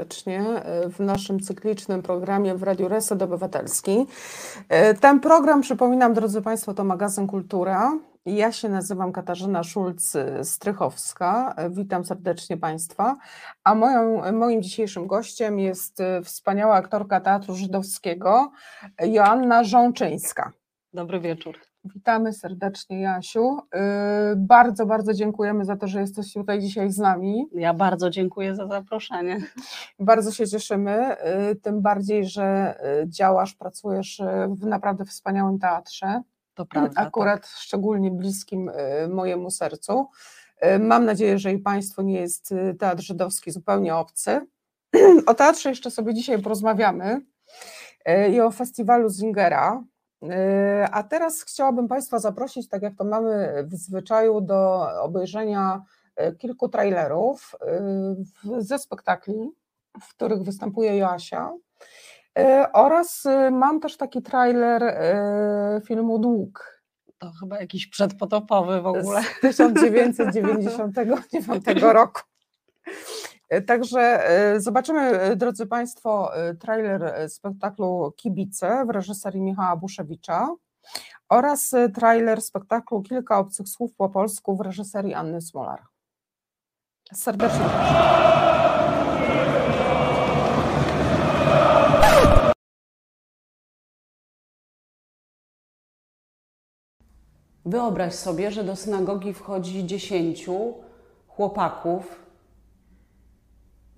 serdecznie w naszym cyklicznym programie w Radiu Reset Obywatelski. Ten program, przypominam drodzy Państwo, to magazyn Kultura. Ja się nazywam Katarzyna Szulc-Strychowska. Witam serdecznie Państwa. A moją, moim dzisiejszym gościem jest wspaniała aktorka Teatru Żydowskiego Joanna Żączyńska. Dobry wieczór. Witamy serdecznie, Jasiu. Bardzo, bardzo dziękujemy za to, że jesteś tutaj dzisiaj z nami. Ja bardzo dziękuję za zaproszenie. Bardzo się cieszymy, tym bardziej, że działasz, pracujesz w naprawdę wspaniałym teatrze. To prawda. Akurat tak. szczególnie bliskim mojemu sercu. Mam nadzieję, że i Państwu nie jest teatr żydowski zupełnie obcy. O teatrze jeszcze sobie dzisiaj porozmawiamy i o festiwalu Zingera. A teraz chciałabym Państwa zaprosić, tak jak to mamy w zwyczaju, do obejrzenia kilku trailerów ze spektakli, w których występuje Joasia. Oraz mam też taki trailer filmu Dług. To chyba jakiś przedpotopowy w ogóle. Z 1999 roku. Także zobaczymy, drodzy Państwo, trailer spektaklu Kibice w reżyserii Michała Buszewicza oraz trailer spektaklu Kilka obcych słów po polsku w reżyserii Anny Smolar. Serdecznie. Wyobraź sobie, że do synagogi wchodzi dziesięciu chłopaków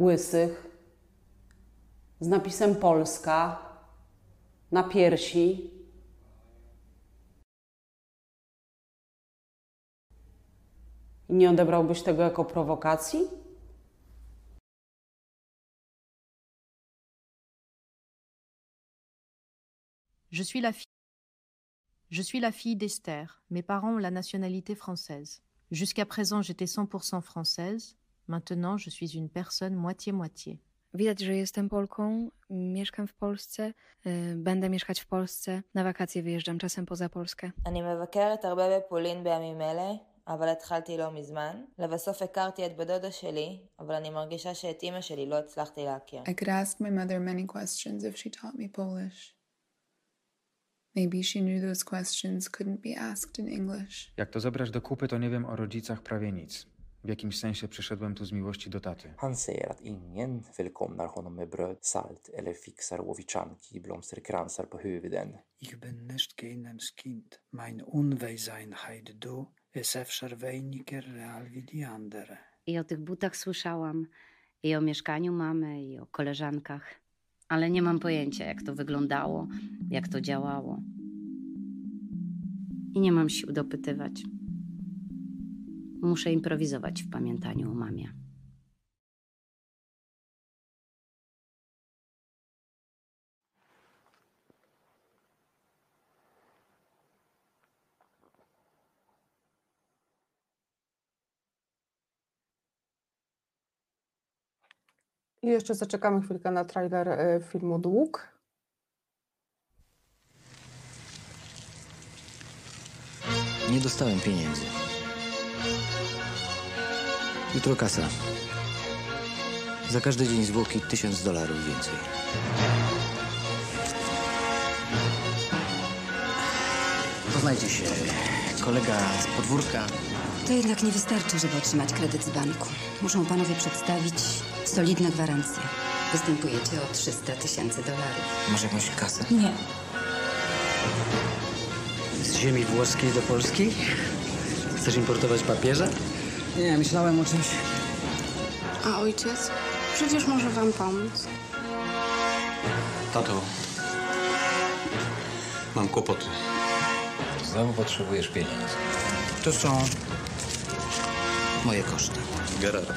łysych z napisem Polska na piersi. I nie odebrałbyś tego jako prowokacji? Je suis la fille. Je suis la fille d'Esther. Mes parents ont la nationalité française. Jusqu'à présent, j'étais 100% française. Maintenant, je suis une personne moitié-moitié. Widać, że jestem Polką, mieszkam w Polsce, y, będę mieszkać w Polsce, na wakacje wyjeżdżam czasem poza Polskę. אני מבקרת הרבה בפולין בימים אלה, אבל התחלתי לא מזמן. לבסוף הכרתי את בדודה שלי, אבל אני מרגישה שאת אימא שלי לא הצלחתי להכיר. I could ask my mother many questions if she taught me Polish. Maybe she knew those questions couldn't be asked in English. Jak to zebrać do kupy, to nie wiem o rodzicach prawie nic. W jakimś sensie przyszedłem tu z miłości do taty. Han säger att ingen välkomnar honom med bröd, salt eller fixar Oviczanki blomsterkransar på huvuden. Ich bin nicht keinem Kind. Mein Unweiseinheit du ist efter weniger real wie die andere. I o tych butach słyszałam, i o mieszkaniu mamy, i o koleżankach, ale nie mam pojęcia, jak to wyglądało, jak to działało. I nie mam sił dopytywać. Muszę improwizować w pamiętaniu o mamie. I jeszcze zaczekamy chwilkę na trailer e, filmu Dług. Nie dostałem pieniędzy. Jutro kasa. Za każdy dzień zwłoki tysiąc dolarów więcej. Poznajcie się. Kolega z podwórka. To jednak nie wystarczy, żeby otrzymać kredyt z banku. Muszą panowie przedstawić solidne gwarancje. Występujecie o 300 tysięcy dolarów. Masz jakąś kasę? Nie. Z ziemi włoskiej do Polski? Chcesz importować papieża? Nie, myślałem o czymś. A ojciec? Przecież może wam pomóc. Tato, mam kłopoty. Znowu potrzebujesz pieniędzy. To są moje koszty. Gerard,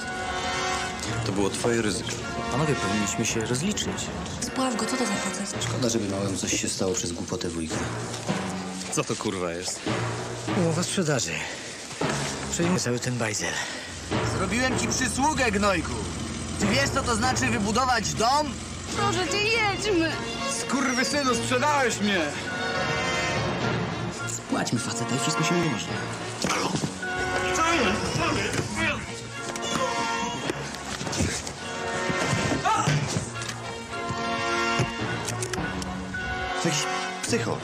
to było twoje ryzyko. Panowie, powinniśmy się rozliczyć. Spław go, co to za facet? Szkoda, żeby małym coś się stało przez głupotę wujka. Co to kurwa jest? Umowa sprzedaży przyjmę cały ten bajzel. Zrobiłem ci przysługę, gnojku. Ty wiesz, co to znaczy wybudować dom? Proszę cię, jedźmy. Skurwysynu, sprzedałeś mnie. Spłaćmy faceta i wszystko się ułoży. Co jest? Co jest? Jakiś psycho.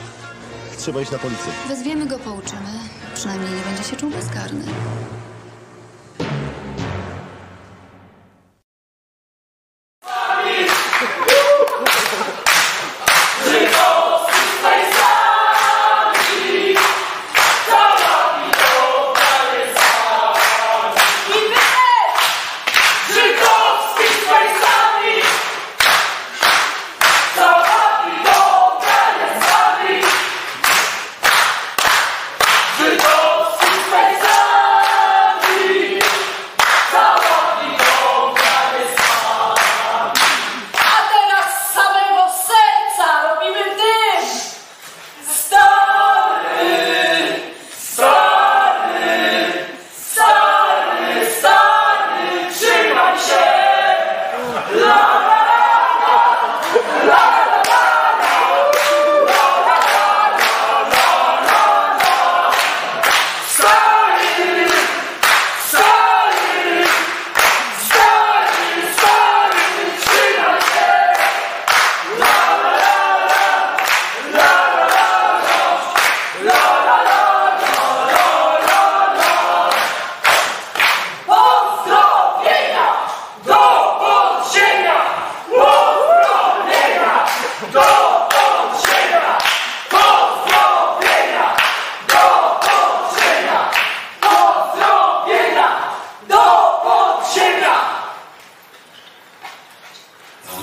Trzeba iść na policję. Wezwiemy go, pouczymy. Przynajmniej nie będzie się czuł bezkarny.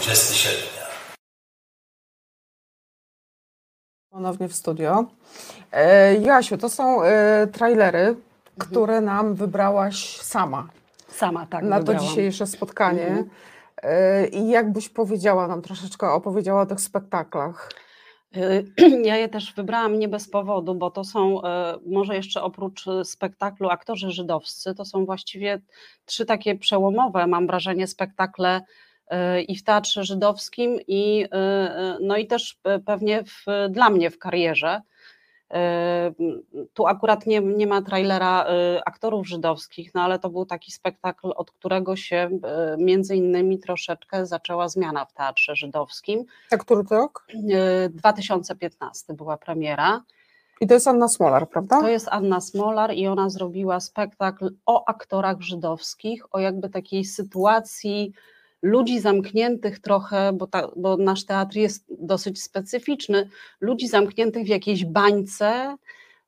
20 sierpnia. Ponownie w studio. E, Jasiu, to są e, trailery, które nam wybrałaś sama. Sama, tak, Na to wybrałam. dzisiejsze spotkanie. Mhm. E, I jakbyś powiedziała nam troszeczkę, opowiedziała o tych spektaklach. Y, Ja je też wybrałam nie bez powodu, bo to są, e, może jeszcze oprócz e, spektaklu aktorzy żydowscy, to są właściwie trzy takie przełomowe, mam wrażenie, spektakle e, i w teatrze żydowskim, i, e, e, no i też pe- pewnie w, dla mnie w karierze. Tu akurat nie, nie ma trailera aktorów żydowskich, no ale to był taki spektakl, od którego się między innymi troszeczkę zaczęła zmiana w teatrze żydowskim. A który to rok? E, 2015 była premiera. I to jest Anna Smolar, prawda? To jest Anna Smolar i ona zrobiła spektakl o aktorach żydowskich, o jakby takiej sytuacji ludzi zamkniętych trochę, bo, ta, bo nasz teatr jest dosyć specyficzny, ludzi zamkniętych w jakiejś bańce,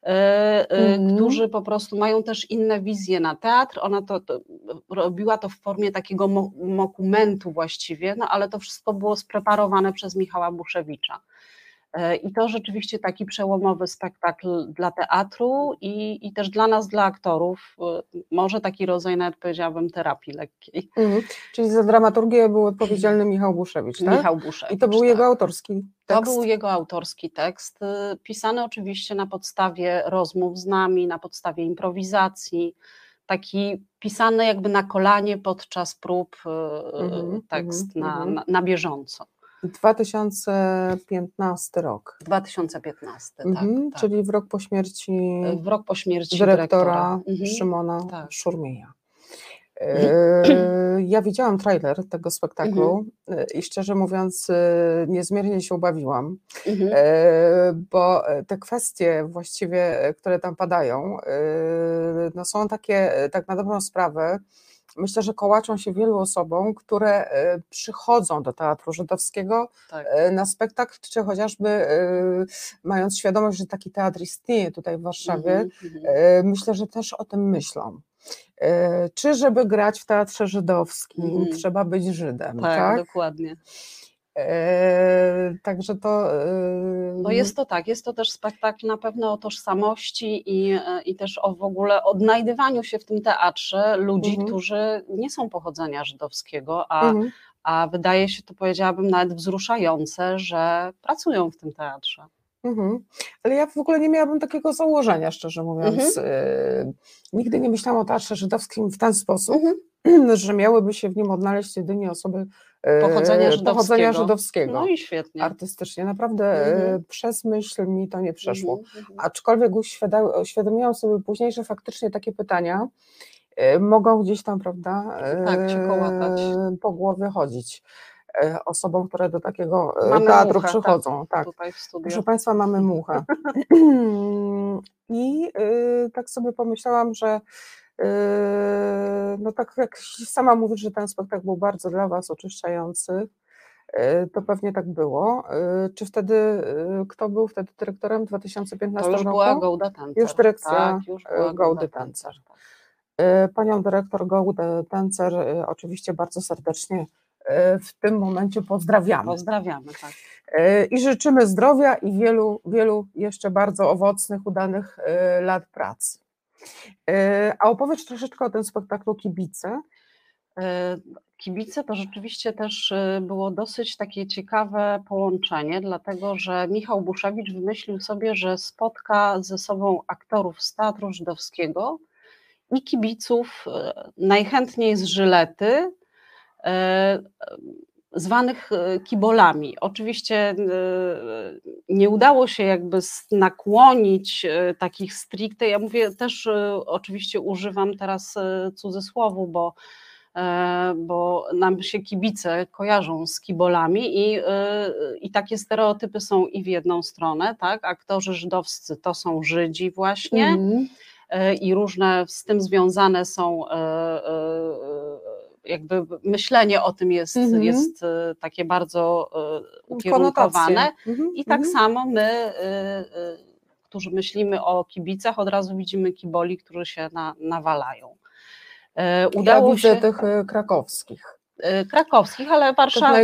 Mhm. którzy po prostu mają też inne wizje na teatr. Ona to, to robiła to w formie takiego mo, mokumentu właściwie, no ale to wszystko było spreparowane przez Michała Buszewicza. E, I to rzeczywiście taki przełomowy spektakl dla teatru i, i też dla nas, dla aktorów, e, może taki rodzaj nawet powiedziałabym terapii lekkiej. Mhm. Czyli za dramaturgię był odpowiedzialny Michał Buszewicz, tak? Michał Buszewicz, I to był jego autorski To tekst. był jego autorski tekst, y, pisany oczywiście na podstawie rozmów z nami, na podstawie improwizacji, taki pisany jakby na kolanie podczas prób Mhm, tekst mhm, na, mhm. na, na bieżąco. 2015 rok. 2015, tak. Mhm, Czyli w rok po śmierci, W rok po śmierci dyrektora, dyrektora. Mhm. Szymona Tak. Szurmieja. E, Ja widziałam trailer tego spektaklu Mhm. e, i szczerze mówiąc e, niezmiernie się ubawiłam, Mhm. e, bo te kwestie właściwie, e, które tam padają, e, no są takie e, tak na dobrą sprawę, myślę, że kołaczą się wielu osobom, które e, przychodzą do Teatru Żydowskiego Tak. e, na spektakl, czy chociażby e, mając świadomość, że taki teatr istnieje tutaj w Warszawie, mhm. e, myślę, że też o tym myślą. Czy żeby grać w teatrze żydowskim, Mhm. trzeba być Żydem, Tak, tak? dokładnie. E, Także to. e, No jest to tak, jest to też spektakl na pewno o tożsamości i, e, i też o w ogóle odnajdywaniu się w tym teatrze ludzi, Mhm. którzy nie są pochodzenia żydowskiego, a, Mhm. a wydaje się to, powiedziałabym, nawet wzruszające, że pracują w tym teatrze. Mhm. Ale ja w ogóle nie miałabym takiego założenia, szczerze mówiąc. Mhm. E, Nigdy nie myślałam o teatrze żydowskim w ten sposób, Mhm. że miałyby się w nim odnaleźć jedynie osoby e, Pochodzenia pochodzenia żydowskiego. żydowskiego. No i świetnie. Artystycznie. Naprawdę e, Mhm. przez myśl mi to nie przeszło. Mhm, Aczkolwiek uświada- uświadomiłam sobie później, że faktycznie takie pytania mogą gdzieś tam, prawda, Tak, po głowie chodzić. E, osobom, które do takiego e, Mamy teatru muchę, przychodzą. tak, Tak. Proszę Państwa, mamy muchę. I y, tak sobie pomyślałam, że y, no tak jak sama mówisz, że ten spektakl był bardzo dla Was oczyszczający, y, to pewnie tak było. Czy wtedy, kto był wtedy dyrektorem w 2015 To już roku? była Gołda Tencer. Już dyrekcja Tak, już była Gołda Gołdy Tencer. Y, Panią dyrektor Gołdę Tencer y, oczywiście bardzo serdecznie w tym momencie pozdrawiamy. Pozdrawiamy, tak. Y, I życzymy zdrowia i wielu, wielu jeszcze bardzo owocnych, udanych y, lat pracy. A opowiedz troszeczkę o tym spektaklu Kibice. E, Kibice to rzeczywiście też e, było dosyć takie ciekawe połączenie, dlatego że Michał Buszewicz wymyślił sobie, że spotka ze sobą aktorów z Teatru Żydowskiego i kibiców e, najchętniej z Żylety, e, zwanych e, kibolami. Oczywiście e, nie udało się jakby nakłonić e, takich stricte, ja mówię też e, oczywiście używam teraz e, cudzysłowu, bo e, bo nam się kibice kojarzą z kibolami i, e, i takie stereotypy są i w jedną stronę, tak? Aktorzy żydowscy to są Żydzi właśnie e, i różne z tym związane są e, e, jakby myślenie o tym jest, Mhm. jest e, takie bardzo e, ukierunkowane. Mhm, i tak mhm. samo my, e, którzy myślimy o kibicach, od razu widzimy kiboli, którzy się na, nawalają. Udało ja widzę się tych y, krakowskich. E, krakowskich, ale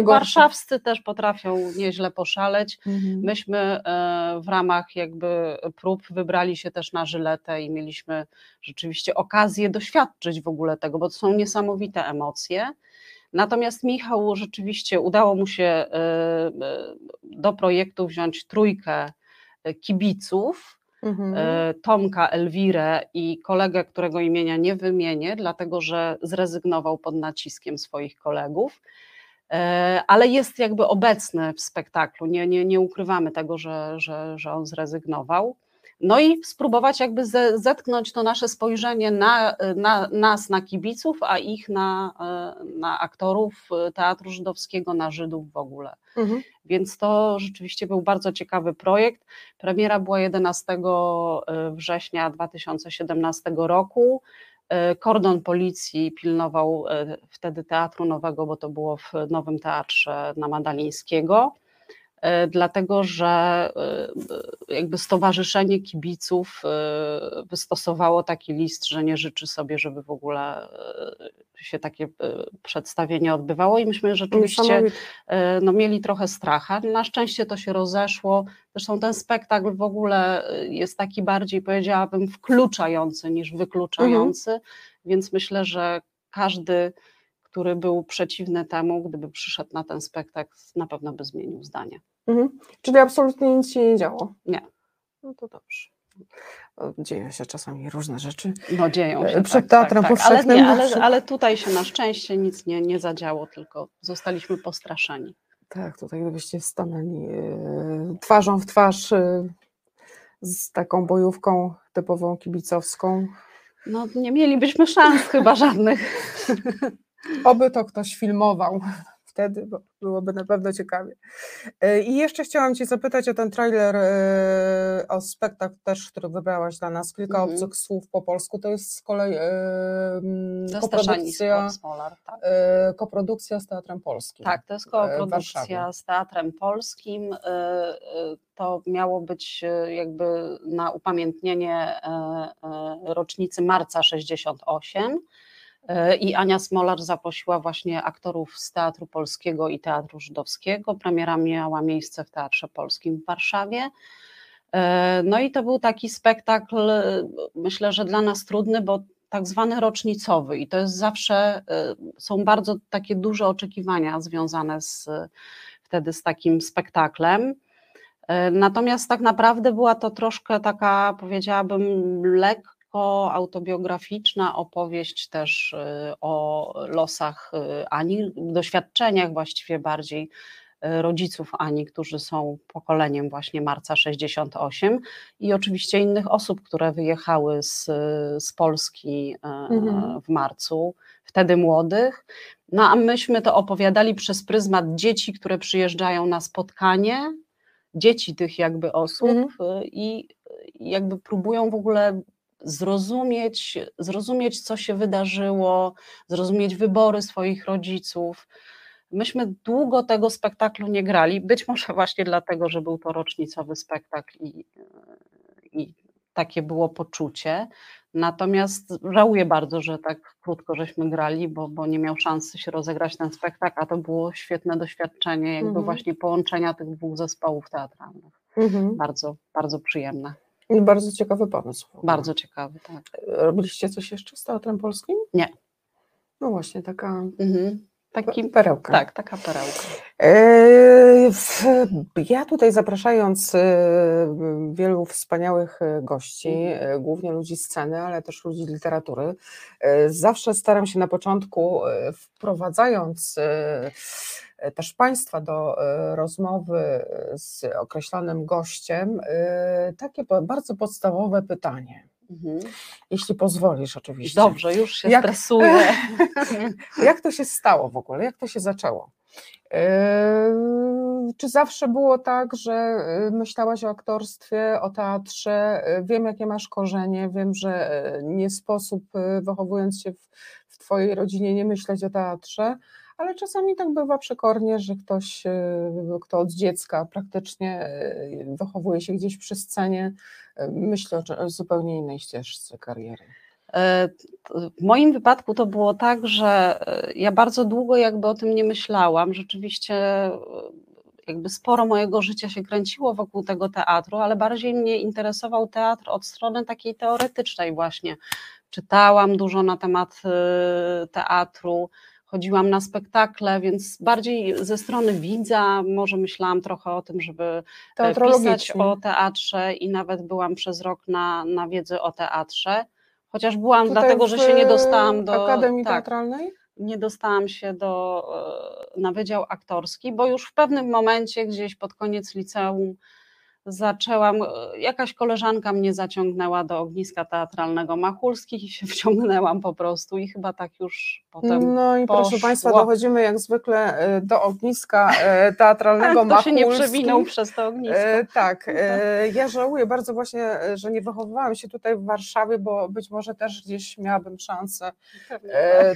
warszawscy też potrafią nieźle poszaleć. Mhm. Myśmy e, w ramach jakby prób wybrali się też na Żyletę i mieliśmy rzeczywiście okazję doświadczyć w ogóle tego, bo to są niesamowite emocje. Natomiast Michał rzeczywiście udało mu się e, e, do projektu wziąć trójkę kibiców, Mhm. e, Tomka, Elwirę i kolegę, którego imienia nie wymienię, dlatego że zrezygnował pod naciskiem swoich kolegów. E, Ale jest jakby obecny w spektaklu. Nie, nie, nie ukrywamy tego, że, że, że on zrezygnował. No i spróbować jakby ze, zetknąć to nasze spojrzenie na, na nas, na kibiców, a ich na, e, na aktorów e, teatru żydowskiego, na Żydów w ogóle. Mhm. Więc to rzeczywiście był bardzo ciekawy projekt. Premiera była 11 września 2017 roku. E, Kordon policji pilnował e, wtedy Teatru Nowego, bo to było w Nowym Teatrze na Madalińskiego, e, dlatego że e, jakby Stowarzyszenie Kibiców e, wystosowało taki list, że nie życzy sobie, żeby w ogóle e, się takie e, przedstawienie odbywało i myśmy rzeczywiście e, no, mieli trochę stracha. Na szczęście to się rozeszło. Zresztą ten spektakl w ogóle e, jest taki bardziej, powiedziałabym, wkluczający niż wykluczający, więc myślę, że każdy, który był przeciwny temu, gdyby przyszedł na ten spektakl, na pewno by zmienił zdanie. Mhm. Czyli absolutnie nic się nie działo. Nie. No to dobrze. Dzieją się czasami różne rzeczy. No dzieją E, się. Przed tak, teatrem tak, tak. Ale, nie, ale, ale tutaj się na szczęście nic nie, nie zadziało, tylko zostaliśmy postraszeni. Tak, tutaj gdybyście stanęli e, twarzą w twarz e, z taką bojówką typową kibicowską. No nie mielibyśmy szans chyba żadnych. Oby to ktoś filmował wtedy, bo byłoby na pewno ciekawie. E, I jeszcze chciałam Cię zapytać o ten trailer, e, o spektakl też, który wybrałaś dla nas. Kilka Mhm. obcych słów po polsku. To jest z kolei e, koprodukcja, Smolar, tak. koprodukcja z Teatrem Polskim. Tak, to jest koprodukcja z Teatrem Polskim. To miało być jakby na upamiętnienie rocznicy marca 68. Y, I Ania Smolar zaprosiła właśnie aktorów z Teatru Polskiego i Teatru Żydowskiego. Premiera miała miejsce w Teatrze Polskim w Warszawie. E, No i to był taki spektakl, e, myślę, że dla nas trudny, bo tak zwany rocznicowy i to jest zawsze, e, są bardzo takie duże oczekiwania związane z, wtedy z takim spektaklem. E, Natomiast tak naprawdę była to troszkę taka, powiedziałabym, autobiograficzna opowieść też e, o losach e, Ani, doświadczeniach właściwie bardziej e, rodziców Ani, którzy są pokoleniem właśnie marca 68 i oczywiście innych osób, które wyjechały z, z Polski Mhm. w marcu. Wtedy młodych. No a myśmy to opowiadali przez pryzmat dzieci, które przyjeżdżają na spotkanie, dzieci tych jakby osób Mhm. y, i jakby próbują w ogóle zrozumieć, zrozumieć, co się wydarzyło, zrozumieć wybory swoich rodziców. Myśmy długo tego spektaklu nie grali, być może właśnie dlatego, że był to rocznicowy spektakl i, i takie było poczucie. Natomiast żałuję bardzo, że tak krótko żeśmy grali, bo, bo nie miał szansy się rozegrać ten spektakl, a to było świetne doświadczenie, jakby Mhm. właśnie połączenia tych dwóch zespołów teatralnych. Mhm. Bardzo, bardzo przyjemne. I Bardzo ciekawy pomysł. Bardzo ciekawy, tak. Robiliście coś jeszcze z Teatrem Polskim? Nie. No właśnie, taka Mhm. Taki, perełka. Tak, taka perełka. E, Ja tutaj zapraszając e, wielu wspaniałych e, gości, e, głównie ludzi sceny, ale też ludzi literatury, zawsze staram się na początku, wprowadzając też Państwa do rozmowy z określonym gościem, takie bardzo podstawowe pytanie. Mhm. Jeśli pozwolisz, oczywiście. Dobrze, już się stresuję. jak to się stało w ogóle? Jak to się zaczęło? Yy, Czy zawsze było tak, że yy, myślałaś o aktorstwie, o teatrze? Yy, Wiem, jakie masz korzenie, wiem, że nie sposób, wychowując się w, w Twojej rodzinie, nie myśleć o teatrze, ale czasami tak bywa przekornie, że ktoś, yy, kto od dziecka praktycznie yy, wychowuje się gdzieś przy scenie, yy, myśli o zupełnie innej ścieżce kariery. E, W moim wypadku to było tak, że e, ja bardzo długo jakby o tym nie myślałam. Rzeczywiście e, jakby sporo mojego życia się kręciło wokół tego teatru, ale bardziej mnie interesował teatr od strony takiej teoretycznej właśnie. Czytałam dużo na temat e, teatru, chodziłam na spektakle, więc bardziej ze strony widza może myślałam trochę o tym, żeby e, pisać o teatrze i nawet byłam przez rok na, na wiedzy o teatrze. Chociaż byłam Tutaj dlatego, że się nie dostałam do. Akademii tak, Teatralnej? nie dostałam się do, e, na wydział aktorski, bo już w pewnym momencie, gdzieś pod koniec liceum, zaczęłam. e, Jakaś koleżanka mnie zaciągnęła do ogniska teatralnego Machulskich i się wciągnęłam po prostu, i chyba tak już potem. No i proszę poszło. Państwa, dochodzimy jak zwykle e, do ogniska e, teatralnego Kto się nie Machulskich. przewinął przez to ognisko. Tak, ja żałuję bardzo właśnie, że nie wychowywałam się tutaj w Warszawie, bo być może też gdzieś miałabym szansę tak.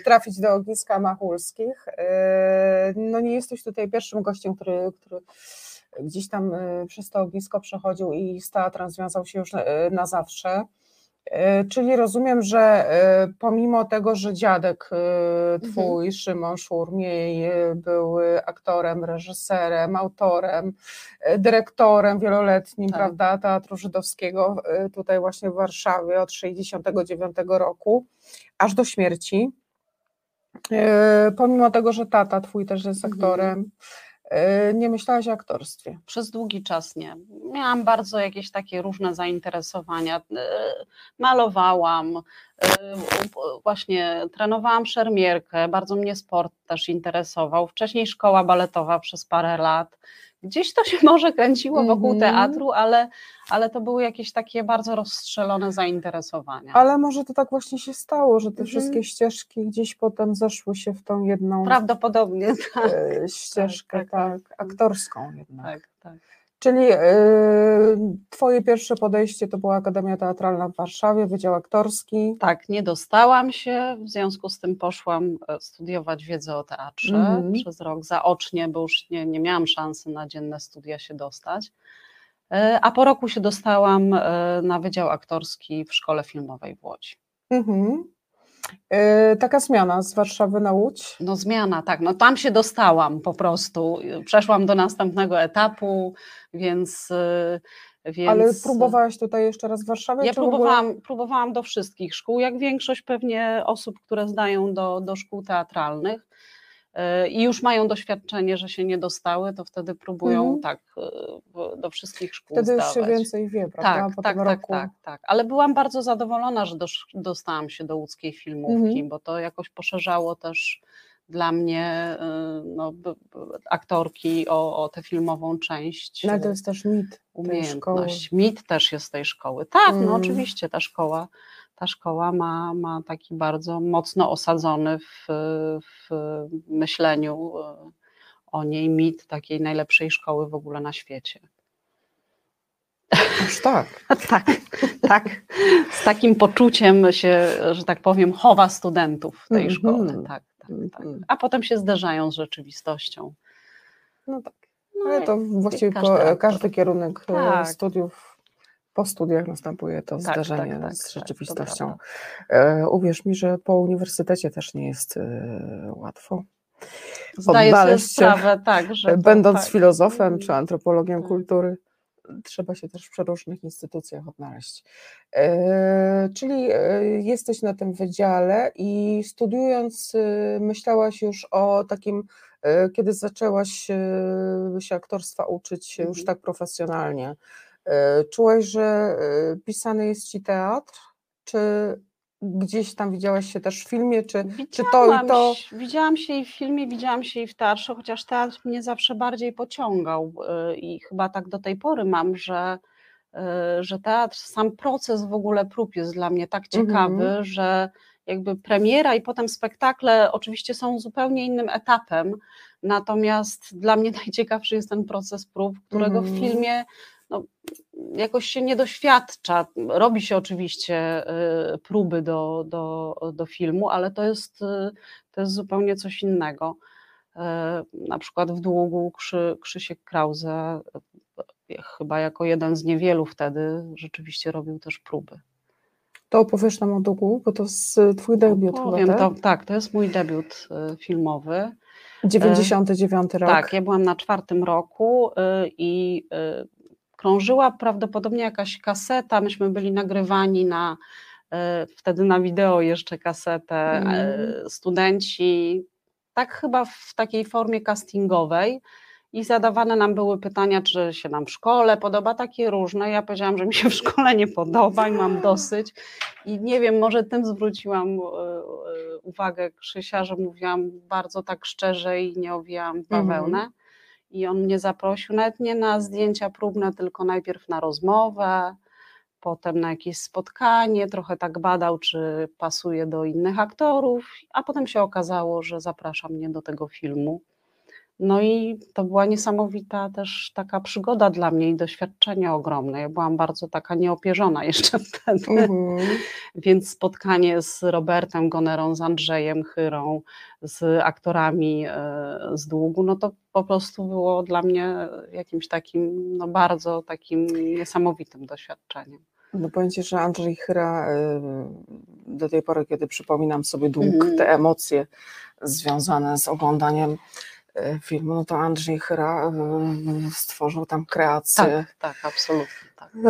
trafić do ogniska Machulskich. No nie jesteś tutaj pierwszym gościem, który, który gdzieś tam e, przez to ognisko przechodził i z teatrem związał się już na, e, na zawsze. E, Czyli rozumiem, że pomimo tego, że dziadek e, twój, Szymon Szurmiej, był aktorem, reżyserem, autorem, dyrektorem wieloletnim, Tak. prawda, Teatru Żydowskiego tutaj właśnie w Warszawie od 69 roku, aż do śmierci. Pomimo tego, że tata twój też jest Mhm. aktorem, e, nie myślałaś o aktorstwie. Przez długi czas nie. Miałam bardzo jakieś takie różne zainteresowania. E, Malowałam, u- właśnie trenowałam szermierkę, bardzo mnie sport też interesował. Wcześniej szkoła baletowa przez parę lat. Gdzieś to się może kręciło wokół Mhm. teatru, ale, ale to były jakieś takie bardzo rozstrzelone zainteresowania. Ale może to tak właśnie się stało, że te Mhm. wszystkie ścieżki gdzieś potem zeszły się w tą jedną Prawdopodobnie tak. e, ścieżkę, tak, aktorską jednak. Tak, tak. Czyli e, twoje pierwsze podejście to była Akademia Teatralna w Warszawie, Wydział Aktorski. Tak, nie dostałam się, w związku z tym poszłam e, studiować wiedzę o teatrze Mhm. przez rok zaocznie, bo już nie, nie miałam szansy na dzienne studia się dostać. E, A po roku się dostałam e, na Wydział Aktorski w Szkole Filmowej w Łodzi. Mhm. E, Taka zmiana z Warszawy na Łódź. No zmiana, tak, no tam się dostałam po prostu. Przeszłam do następnego etapu, więc... e, więc Ale próbowałaś tutaj jeszcze raz w Warszawie? Ja w ogóle- próbowałam, próbowałam do wszystkich szkół, jak większość pewnie osób, które zdają do, do szkół teatralnych yy, i już mają doświadczenie, że się nie dostały, to wtedy próbują Mhm. tak w- do wszystkich szkół Wtedy już zdawać. się więcej wie, prawda? Tak, po tak, tak, roku. tak, tak. Ale byłam bardzo zadowolona, że dostałam się do łódzkiej filmówki, Mhm. bo to jakoś poszerzało też dla mnie yy, no, aktorki o, o tę filmową część. No ale to jest też mit umiejętność. Mit też jest tej szkoły. Tak, no Mm. oczywiście ta szkoła, ta szkoła ma, ma taki bardzo mocno osadzony w, w myśleniu e, o niej mit takiej najlepszej szkoły w ogóle na świecie. Aż tak. tak, tak. Z takim poczuciem się, że tak powiem, chowa studentów tej Mhm. szkoły. Tak, tak, tak. A potem się zderzają z rzeczywistością. No tak. No Ale to właściwie każdy każdy kierunek e, Tak. studiów, po studiach następuje to Tak, zdarzenie tak, tak, z tak, to rzeczywistością. E, uwierz mi, że po uniwersytecie też nie jest e, łatwo. Zdaję sobie sprawę, tak, że Będąc tak. filozofem czy antropologiem kultury, trzeba się też w przeróżnych instytucjach odnaleźć. E, czyli jesteś na tym wydziale i studiując, myślałaś już o takim, kiedy zaczęłaś się aktorstwa uczyć już Mhm. tak profesjonalnie. E, Czułaś, że e, pisany jest ci teatr, czy gdzieś tam widziałaś się też w filmie, czy, czy to Widziałam i to? się- Widziałam się i w filmie, widziałam się i w teatrze, chociaż teatr mnie zawsze bardziej pociągał y, i chyba tak do tej pory mam, że, że teatr, sam proces w ogóle prób jest dla mnie tak ciekawy, Mhm. że jakby premiera i potem spektakle oczywiście są zupełnie innym etapem, natomiast dla mnie najciekawszy jest ten proces prób, którego w Mhm. filmie no, jakoś się nie doświadcza. Robi się oczywiście y, próby do, do, do filmu, ale to jest, y, to jest zupełnie coś innego. Y, Na przykład w długu Krzy, Krzysiek Krause, chyba jako jeden z niewielu wtedy, rzeczywiście robił też próby. To opowiesz nam o długu, bo to jest twój debiut chyba, Powiem, tak? to, tak, to jest mój debiut filmowy. 99 rok. Tak, ja byłam na czwartym roku i krążyła prawdopodobnie jakaś kaseta. Myśmy byli nagrywani na y, wtedy na wideo jeszcze kasetę. Mhm. y, Studenci, tak chyba w takiej formie castingowej. I zadawane nam były pytania, czy się nam w szkole podoba, takie różne. Ja powiedziałam, że mi się w szkole nie podoba i mam dosyć. I nie wiem, może tym zwróciłam e, e, uwagę Krzysia, że mówiłam bardzo tak szczerze i nie owijałam bawełnę. I on mnie zaprosił nawet nie na zdjęcia próbne, tylko najpierw na rozmowę, potem na jakieś spotkanie, trochę tak badał, czy pasuje do innych aktorów, a potem się okazało, że zaprasza mnie do tego filmu. No i to była niesamowita też taka przygoda dla mnie i doświadczenie ogromne. Ja byłam bardzo taka nieopierzona jeszcze wtedy, Mhm. więc spotkanie z Robertem Gonerą, z Andrzejem Chyrą, z aktorami e, z długu, no to po prostu było dla mnie jakimś takim, no bardzo takim niesamowitym doświadczeniem. No powiem Ci, że Andrzej Chyra y, do tej pory, kiedy przypominam sobie dług, Mhm. te emocje związane z oglądaniem filmu, no to Andrzej Chyra y, stworzył tam kreację Tak, tak, absolutnie. Tak. tak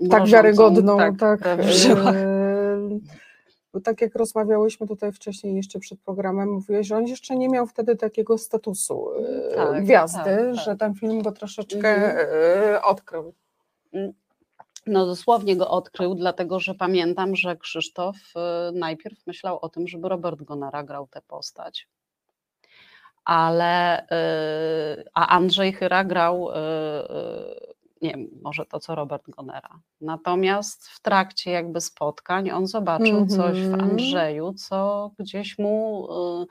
Mrożącą, wiarygodną, tak, tak, y, bo tak jak rozmawiałyśmy tutaj wcześniej jeszcze przed programem, mówiłeś, że on jeszcze nie miał wtedy takiego statusu Tak, gwiazdy, tak, tak. że ten film go troszeczkę Mhm. odkrył. No dosłownie go odkrył, dlatego że pamiętam, że Krzysztof najpierw myślał o tym, żeby Robert Gonera grał tę postać. Ale, y, a Andrzej Chyra grał, y, y, nie wiem, może to co Robert Gonera. Natomiast w trakcie jakby spotkań on zobaczył coś w. Andrzeju, co gdzieś mu y,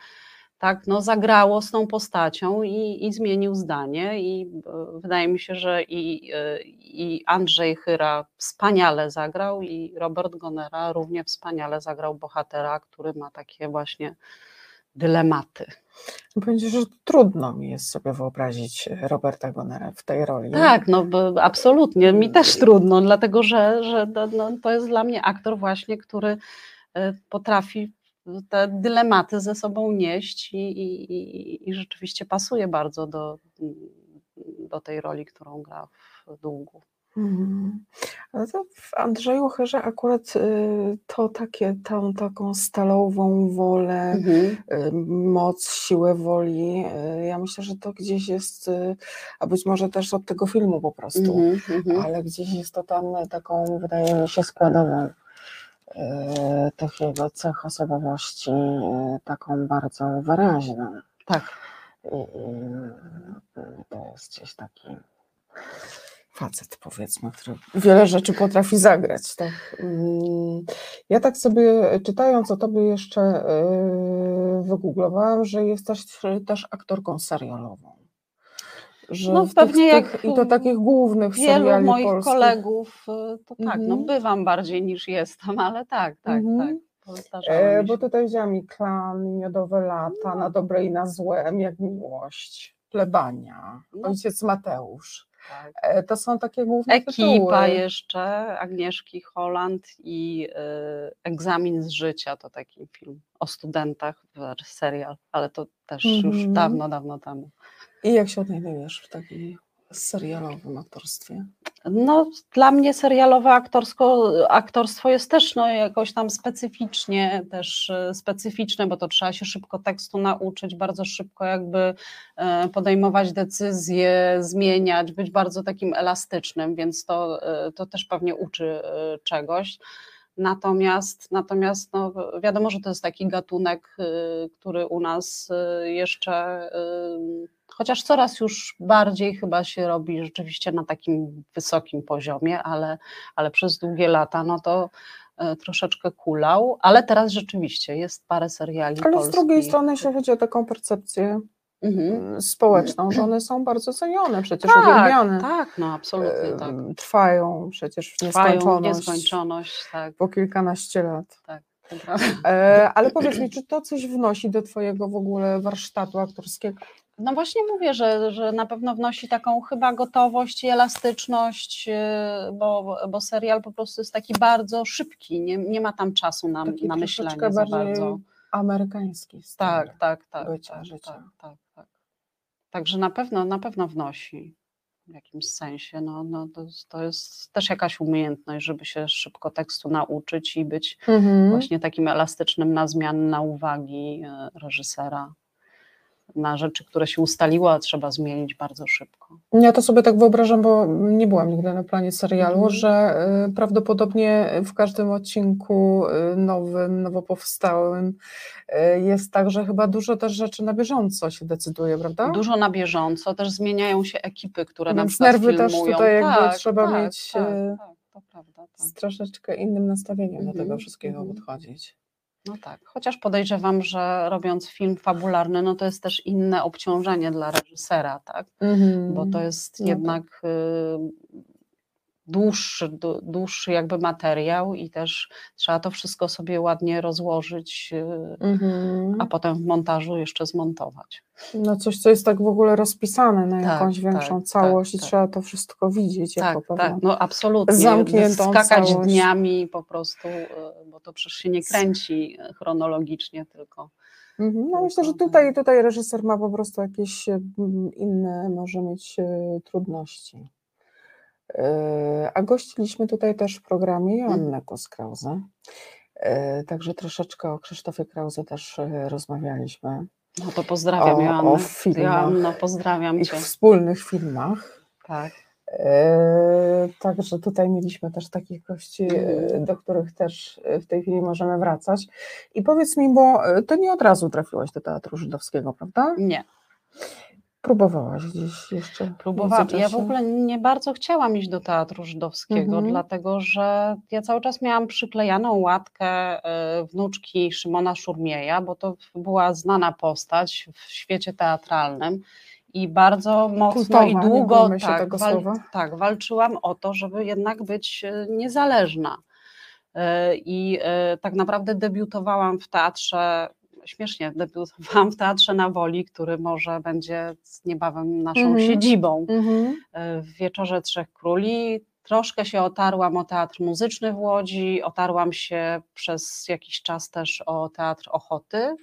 tak no, zagrało z tą postacią i, i zmienił zdanie. I y, wydaje mi się, że i, y, i Andrzej Chyra wspaniale zagrał, i Robert Gonera równie wspaniale zagrał bohatera, który ma takie właśnie dylematy. Powiedzieć, że trudno mi jest sobie wyobrazić Roberta Gonera w tej roli. Tak, no bo absolutnie, mi też trudno, dlatego że, że to, no, to jest dla mnie aktor właśnie, który y, potrafi te dylematy ze sobą nieść i, i, i, i rzeczywiście pasuje bardzo do, do tej roli, którą gra w długu. Mhm. Ale to w Andrzeju Chyrze akurat y, to takie, tą taką stalową wolę, Mhm. y, moc, siłę woli, y, ja myślę, że to gdzieś jest, a być może też od tego filmu po prostu, Mhm, mhm. ale gdzieś jest to tam taką, wydaje mi się, składową tych jego cech osobowości, taką bardzo wyraźną. Tak. I, i, to jest gdzieś taki facet, powiedzmy, który wiele rzeczy potrafi zagrać. Tak. Mm, Ja tak sobie czytając o tobie jeszcze yy, wygooglowałam, że jesteś też aktorką serialową. Że No tych- pewnie tych, jak I to takich głównych wielu seriali moich polskich. kolegów, y, to tak, no Mhm. bywam bardziej niż jestem, ale tak, tak, Mhm. tak. Zdarzało E, bo tutaj wzięłam i klan, miodowe lata, na dobre i na złe, jak miłość, plebania, No. ojciec Mateusz. Tak. E, To są takie główne Ekipa tytuły. jeszcze Agnieszki Holland i y, Egzamin z życia to taki film o studentach, serial, ale to też już Mhm. dawno, dawno temu. I jak się odnajdujesz w takim serialowym aktorstwie? No, dla mnie serialowe aktorsko, aktorstwo jest też no, jakoś tam specyficznie, też e, specyficzne, bo to trzeba się szybko tekstu nauczyć, bardzo szybko jakby e, podejmować decyzje, zmieniać, być bardzo takim elastycznym, więc to, e, to też pewnie uczy czegoś. Natomiast, natomiast no, wiadomo, że to jest taki gatunek, który u nas jeszcze, chociaż coraz już bardziej chyba się robi rzeczywiście na takim wysokim poziomie, ale, ale przez długie lata no to y, troszeczkę kulał, ale teraz rzeczywiście jest parę seriali Ale z polskich. drugiej strony, jeśli chodzi o taką percepcję mm, społeczną, że one są bardzo cenione, przecież Tak, uwielbiane. tak, no absolutnie tak. Em, Trwają przecież w Trwają w nieskończoność. nieskończoność, tak. Po kilkanaście lat. Tak. E, ale powiedz mi, czy to coś wnosi do twojego w ogóle warsztatu aktorskiego? No właśnie mówię, że, że na pewno wnosi taką chyba gotowość i elastyczność, yy, bo, bo serial po prostu jest taki bardzo szybki, nie, nie ma tam czasu na, Taki na myślenie za bardzo. amerykański Tak, tak, tak, bycia, tak, życia. tak, tak, tak. Także na pewno, na pewno wnosi w jakimś sensie. No, no to, jest- to jest też jakaś umiejętność, żeby się szybko tekstu nauczyć i być Mhm. właśnie takim elastycznym na zmiany, na uwagi e, reżysera, na rzeczy, które się ustaliło, a trzeba zmienić bardzo szybko. Ja to sobie tak wyobrażam, bo nie byłam nigdy na planie serialu, Mhm. że y, prawdopodobnie w każdym odcinku y, nowym, nowo powstałym y, jest tak, że chyba dużo też rzeczy na bieżąco się decyduje, prawda? Dużo na bieżąco, też zmieniają się ekipy, które na Więc przykład nerwy też filmują. tutaj jakby tak, trzeba tak, mieć tak, tak, to prawda. z troszeczkę innym nastawieniem do tego Mhm, wszystkiego mhm. podchodzić. No tak, chociaż podejrzewam, że robiąc film fabularny, no to jest też inne obciążenie dla reżysera, tak? Mhm. Bo to jest No tak. jednak y, dłuższy, dłu- dłuższy jakby materiał i też trzeba to wszystko sobie ładnie rozłożyć, y, Mhm. a potem w montażu jeszcze zmontować. No coś, co jest tak w ogóle rozpisane na Tak, jakąś większą tak, całość i tak, tak. trzeba to wszystko widzieć Tak, jako tak, pewną no absolutnie. zamkniętą Skakać całość. dniami po prostu, y, bo to przecież się nie kręci chronologicznie, tylko Mhm, No myślę, że tutaj, tutaj reżyser ma po prostu jakieś mm, inne, może mieć trudności. E, A gościliśmy tutaj też w programie Joannę Kos-Krause. E, Także troszeczkę o Krzysztofie Krause też e, rozmawialiśmy. No to pozdrawiam o, Joannę. o filmach, Joanno, pozdrawiam cię. wspólnych filmach. Tak. Także tutaj mieliśmy też takich gości, Mhm. do których też w tej chwili możemy wracać. I powiedz mi, bo ty nie od razu trafiłaś do Teatru Żydowskiego, prawda? Nie. Próbowałaś gdzieś jeszcze? Próbowałam. Ja w ogóle nie bardzo chciałam iść do teatru żydowskiego, Mhm. dlatego że ja cały czas miałam przyklejaną łatkę y, wnuczki Szymona Szurmieja, bo to była znana postać w świecie teatralnym. I bardzo mocno Kultowa, i długo tak, wal, tak, walczyłam o to, żeby jednak być y, niezależna. Y, I tak naprawdę debiutowałam w teatrze, śmiesznie, debiutowałam w teatrze na Woli, który może będzie niebawem naszą Mhm. siedzibą Mhm. w Wieczorze Trzech Króli. Troszkę się otarłam o teatr muzyczny w Łodzi, otarłam się przez jakiś czas też o teatr Ochoty. E,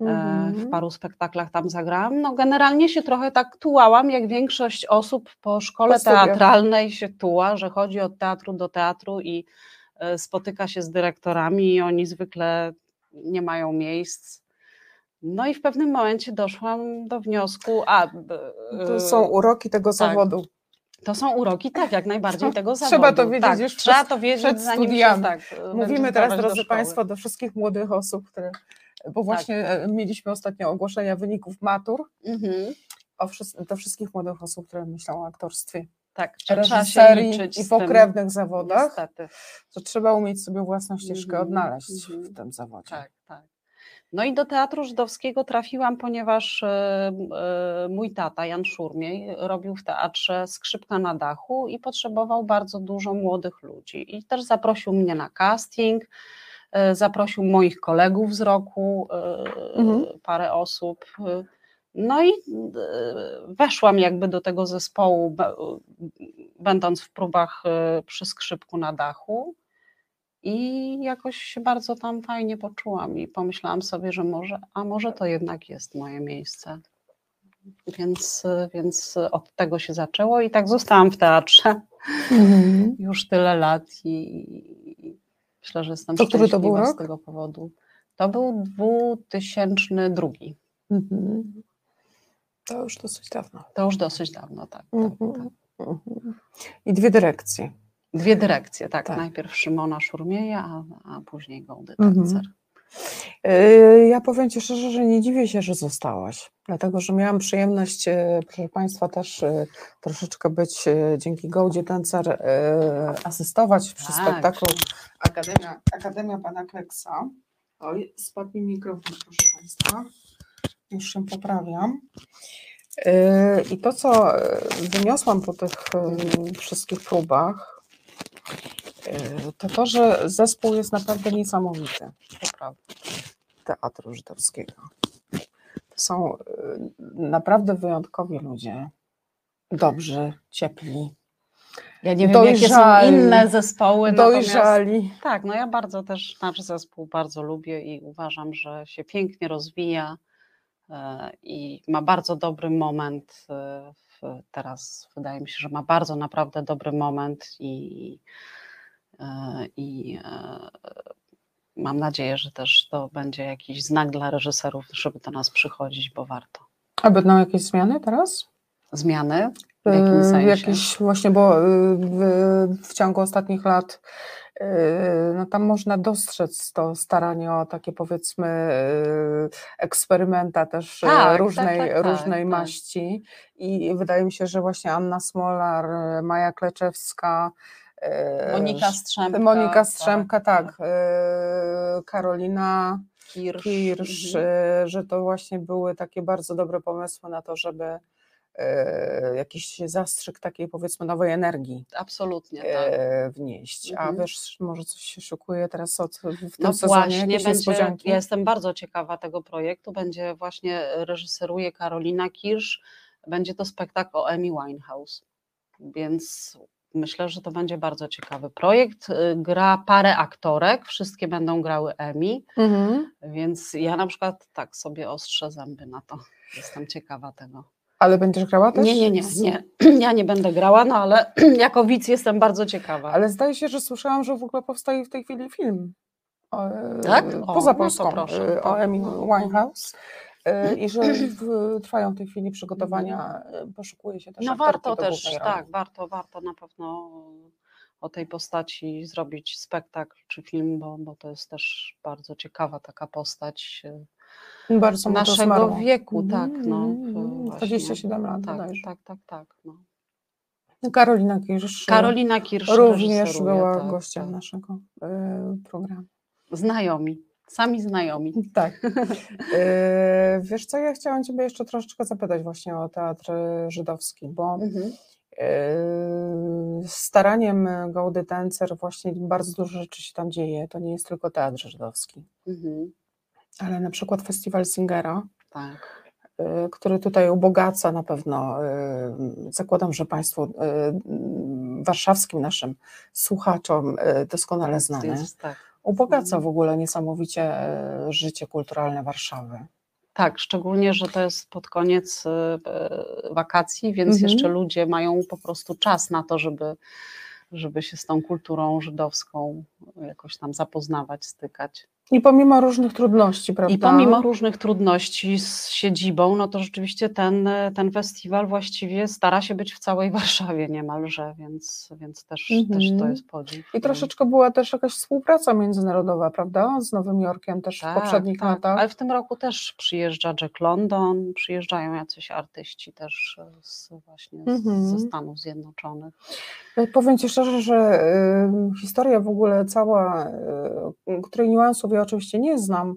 W Mhm. paru spektaklach tam zagrałam. No generalnie się trochę tak tułałam, jak większość osób po szkole Po teatralnej się tuła, że chodzi od teatru do teatru i e, spotyka się z dyrektorami i oni zwykle nie mają miejsc. No i w pewnym momencie doszłam do wniosku, a To są uroki tego tak. zawodu. To są uroki, tak, jak najbardziej tego zawodu. Trzeba to wiedzieć tak, już trzeba przed, to wiedzieć, przed zanim się tak. Mówimy będziesz teraz, drodzy. Państwo, do wszystkich młodych osób, które, Tak. bo właśnie e, mieliśmy ostatnio ogłoszenia wyników matur, Mhm. o do wszystkich młodych osób, które myślą o aktorstwie. Tak, reżyserii i z tym. pokrewnych zawodach, Niestety. to trzeba umieć sobie własną ścieżkę Mhm, odnaleźć mhm. w tym zawodzie. Tak, tak. No i do Teatru Żydowskiego trafiłam, ponieważ e, e, mój tata, Jan Szurmiej, robił w teatrze Skrzypka na dachu i potrzebował bardzo dużo młodych ludzi. I też zaprosił mnie na casting, e, zaprosił moich kolegów z roku, Mhm. parę osób. No i e, weszłam jakby do tego zespołu, będąc w próbach e, przy skrzypku na dachu. I jakoś się bardzo tam fajnie poczułam i pomyślałam sobie, że może, a może to jednak jest moje miejsce. Więc, więc od tego się zaczęło i tak zostałam w teatrze Mhm. już tyle lat i myślę, że jestem To który to był szczęśliwa z rok? tego powodu. To był 2002. Mhm. To już dosyć dawno. To już dosyć dawno, tak. Mhm. Mhm. I dwie dyrekcje. Dwie dyrekcje, tak. Tak. Najpierw Szymona Szurmieja, a, a później Gołdy Mhm. Tencer. Yy, Ja powiem Ci szczerze, że nie dziwię się, że zostałaś, dlatego że miałam przyjemność, e, proszę Państwa, też e, troszeczkę być dzięki Gołdzie Tencer e, asystować przy Tak. spektaklu Akademia, Akademia Pana Kleksa. Oj, spadł mi mikrofon, proszę Państwa. Już się poprawiam. E, I to, co e, wyniosłam po tych e, wszystkich próbach, to to, że zespół jest naprawdę niesamowity. To prawda. Teatru Żydowskiego. To są y, naprawdę wyjątkowi ludzie. Dobrzy, ciepli. Ja nie wiem, jakie są dojrzali, inne zespoły. Dojrzali. Tak, no ja bardzo też nasz zespół bardzo lubię i uważam, że się pięknie rozwija i ma bardzo dobry moment. e, Teraz wydaje mi się, że ma bardzo naprawdę dobry moment i, e, i e, mam nadzieję, że też to będzie jakiś znak dla reżyserów, żeby do nas przychodzić, bo warto. A będą jakieś zmiany teraz? Zmiany? W jakim sensie? Jakieś właśnie, bo w, w ciągu ostatnich lat no tam można dostrzec to staranie o takie powiedzmy y, eksperymenta też y, Tak, tak, różnej, tak, tak, różnej tak. maści i wydaje mi się, że właśnie Anna Smolar, Maja Kleczewska, Monika Strzemka, Monika tak, Strzemka, tak, y, Karolina Kirsz, Kirsz, mhm. że to właśnie były takie bardzo dobre pomysły na to, żeby jakiś zastrzyk takiej powiedzmy nowej energii Absolutnie, tak. e, wnieść. A Mhm. wiesz, może coś się szykuje teraz od, w tym No właśnie, będzie, ja jestem bardzo ciekawa tego projektu. Będzie właśnie reżyseruje Karolina Kirsz. Będzie to spektakl o Amy Winehouse, więc myślę, że to będzie bardzo ciekawy projekt. Gra parę aktorek, wszystkie będą grały Amy, Mhm. więc ja na przykład tak sobie ostrzę zęby na to. Jestem ciekawa tego. Ale będziesz grała też? Nie, nie, nie, nie. Ja nie będę grała, no ale jako widz jestem bardzo ciekawa. Ale zdaje się, że słyszałam, że w ogóle powstaje w tej chwili film. O, e, Tak? O, Poza no Polską, proszę, e, to- o Amy no. Winehouse. e, I że w, trwają w tej chwili przygotowania, poszukuje się też No warto też, tak, warto, warto na pewno o tej postaci zrobić spektakl czy film, bo, bo to jest też bardzo ciekawa taka postać Bardzo naszego wieku, Mhm, tak, no. mhm, w- mhm. właśnie. 27 lat Tak, bodajże. tak, tak, tak. No. Karolina Kirsz. e, Karolina Kirsz również była tak, gościem tak. naszego e, programu. Znajomi, sami znajomi. Tak. E, wiesz co, ja chciałam Ciebie jeszcze troszeczkę zapytać właśnie o teatr żydowski, bo Mhm. e, staraniem Gołdy Tencer właśnie bardzo dużo rzeczy się tam dzieje. To nie jest tylko teatr żydowski, Mhm. Ale na przykład festiwal Singera, Tak. e, który tutaj ubogaca na pewno. e, Zakładam, że Państwu e, warszawskim naszym słuchaczom doskonale znany. Jest, tak. Ubogaca w ogóle niesamowicie życie kulturalne Warszawy. Tak, szczególnie, że to jest pod koniec wakacji, więc Mhm. jeszcze ludzie mają po prostu czas na to, żeby, żeby się z tą kulturą żydowską jakoś tam zapoznawać, stykać. I pomimo różnych trudności, prawda? I pomimo różnych trudności z siedzibą, no to rzeczywiście ten, ten festiwal właściwie stara się być w całej Warszawie niemalże, więc, więc też, Mhm. też to jest podziw. I troszeczkę była też jakaś współpraca międzynarodowa, prawda? Z Nowym Jorkiem też w Tak, poprzednich tak, latach. Ale w tym roku też przyjeżdża Jack London, przyjeżdżają jacyś artyści też z, właśnie z, Mhm. ze Stanów Zjednoczonych. Ja Powiem Ci szczerze, że y, historia w ogóle cała, y, której niuansów ja oczywiście nie znam,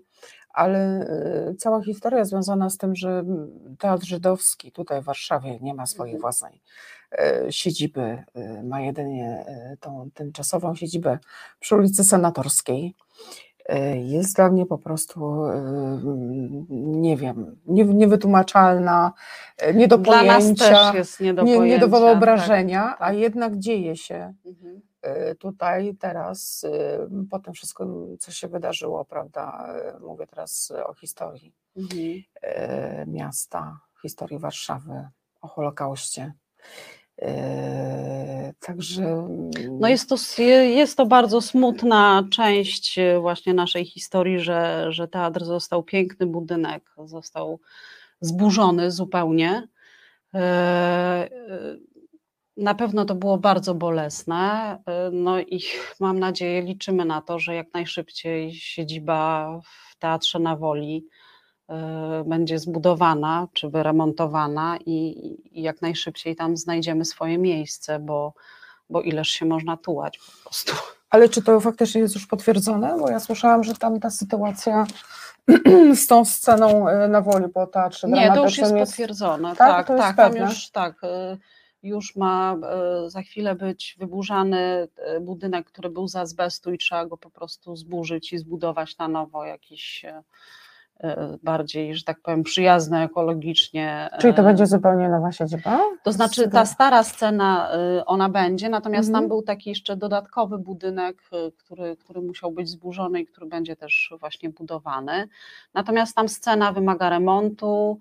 ale y, cała historia związana z tym, że Teatr Żydowski tutaj w Warszawie nie ma swojej Mhm. własnej y, siedziby, y, ma jedynie tą tymczasową siedzibę przy ulicy Senatorskiej. Jest dla mnie po prostu, nie wiem, nie, niewytłumaczalna, nie do Dla pojęcia, nie do nie, do pojęcia, wyobrażenia, tak, a jednak dzieje się Mhm. Y, tutaj teraz, y, po tym wszystkim, co się wydarzyło, prawda? y, Mówię teraz o historii Mhm. miasta, historii Warszawy, o Holokauście. Także. No jest to, jest to bardzo smutna część właśnie naszej historii, że, że teatr został piękny budynek, został zburzony zupełnie. Na pewno to było bardzo bolesne. e, No i mam nadzieję, liczymy na to, że jak najszybciej siedziba w Teatrze na Woli e, będzie zbudowana czy wyremontowana i, i jak najszybciej tam znajdziemy swoje miejsce, bo, bo ileż się można tułać po prostu. Ale czy to faktycznie jest już potwierdzone? Bo ja słyszałam, że tam ta sytuacja z tą sceną y, na woli po teatrze Nie, to już dramatycznym jest potwierdzone. Tak, Tak, jest tak, tam już tak. Już ma y, za chwilę być wyburzany y, budynek, który był z azbestu i trzeba go po prostu zburzyć i zbudować na nowo jakiś y, bardziej, że tak powiem, przyjazny ekologicznie. Czyli to będzie zupełnie nowa siedziba? To znaczy ta stara scena, ona będzie, natomiast Mhm. tam był taki jeszcze dodatkowy budynek, który, który musiał być zburzony i który będzie też właśnie budowany. Natomiast tam scena wymaga remontu.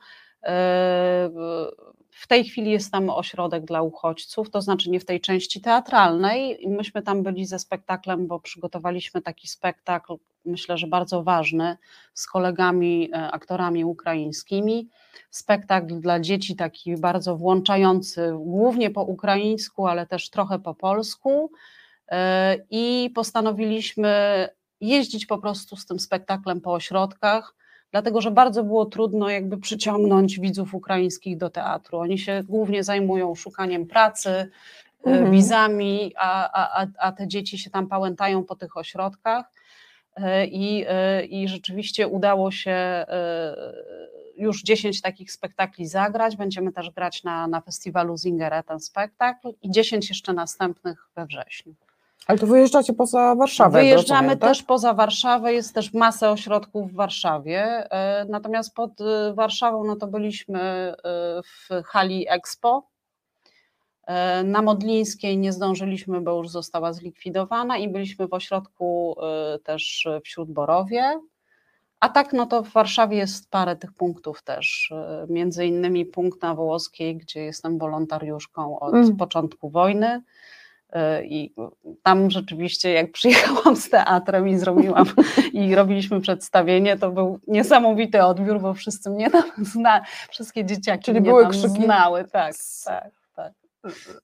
W tej chwili jest tam ośrodek dla uchodźców, to znaczy nie w tej części teatralnej. Myśmy tam byli ze spektaklem, bo przygotowaliśmy taki spektakl, myślę, że bardzo ważny, z kolegami, e, aktorami ukraińskimi spektakl dla dzieci, taki bardzo włączający, głównie po ukraińsku, ale też trochę po polsku. E, I postanowiliśmy jeździć po prostu z tym spektaklem po ośrodkach, dlatego że bardzo było trudno jakby przyciągnąć widzów ukraińskich do teatru. Oni się głównie zajmują szukaniem pracy, e, Mhm. wizami, a, a, a- te dzieci się tam pałętają po tych ośrodkach. E, I, e, I rzeczywiście udało się już 10 takich spektakli zagrać. Będziemy też grać na, na festiwalu Zingera ten spektakl i 10 jeszcze następnych we wrześniu. Ale to wyjeżdżacie poza Warszawę. Wyjeżdżamy rozumiem, tak? też poza Warszawę, jest też masę ośrodków w Warszawie. e, Natomiast pod e, Warszawą no to byliśmy e, w hali Expo. Na Modlińskiej nie zdążyliśmy, bo już została zlikwidowana i byliśmy w ośrodku też w Śródborowie. A tak, no to w Warszawie jest parę tych punktów też. Między innymi punkt na Wołoskiej, gdzie jestem wolontariuszką od Mm. początku wojny. I tam rzeczywiście, jak przyjechałam z teatrem i zrobiłam i robiliśmy przedstawienie, to był niesamowity odbiór, bo wszyscy mnie tam zna, wszystkie dzieciaki Czyli mnie były tam krzyki? znały. Tak, tak, tak.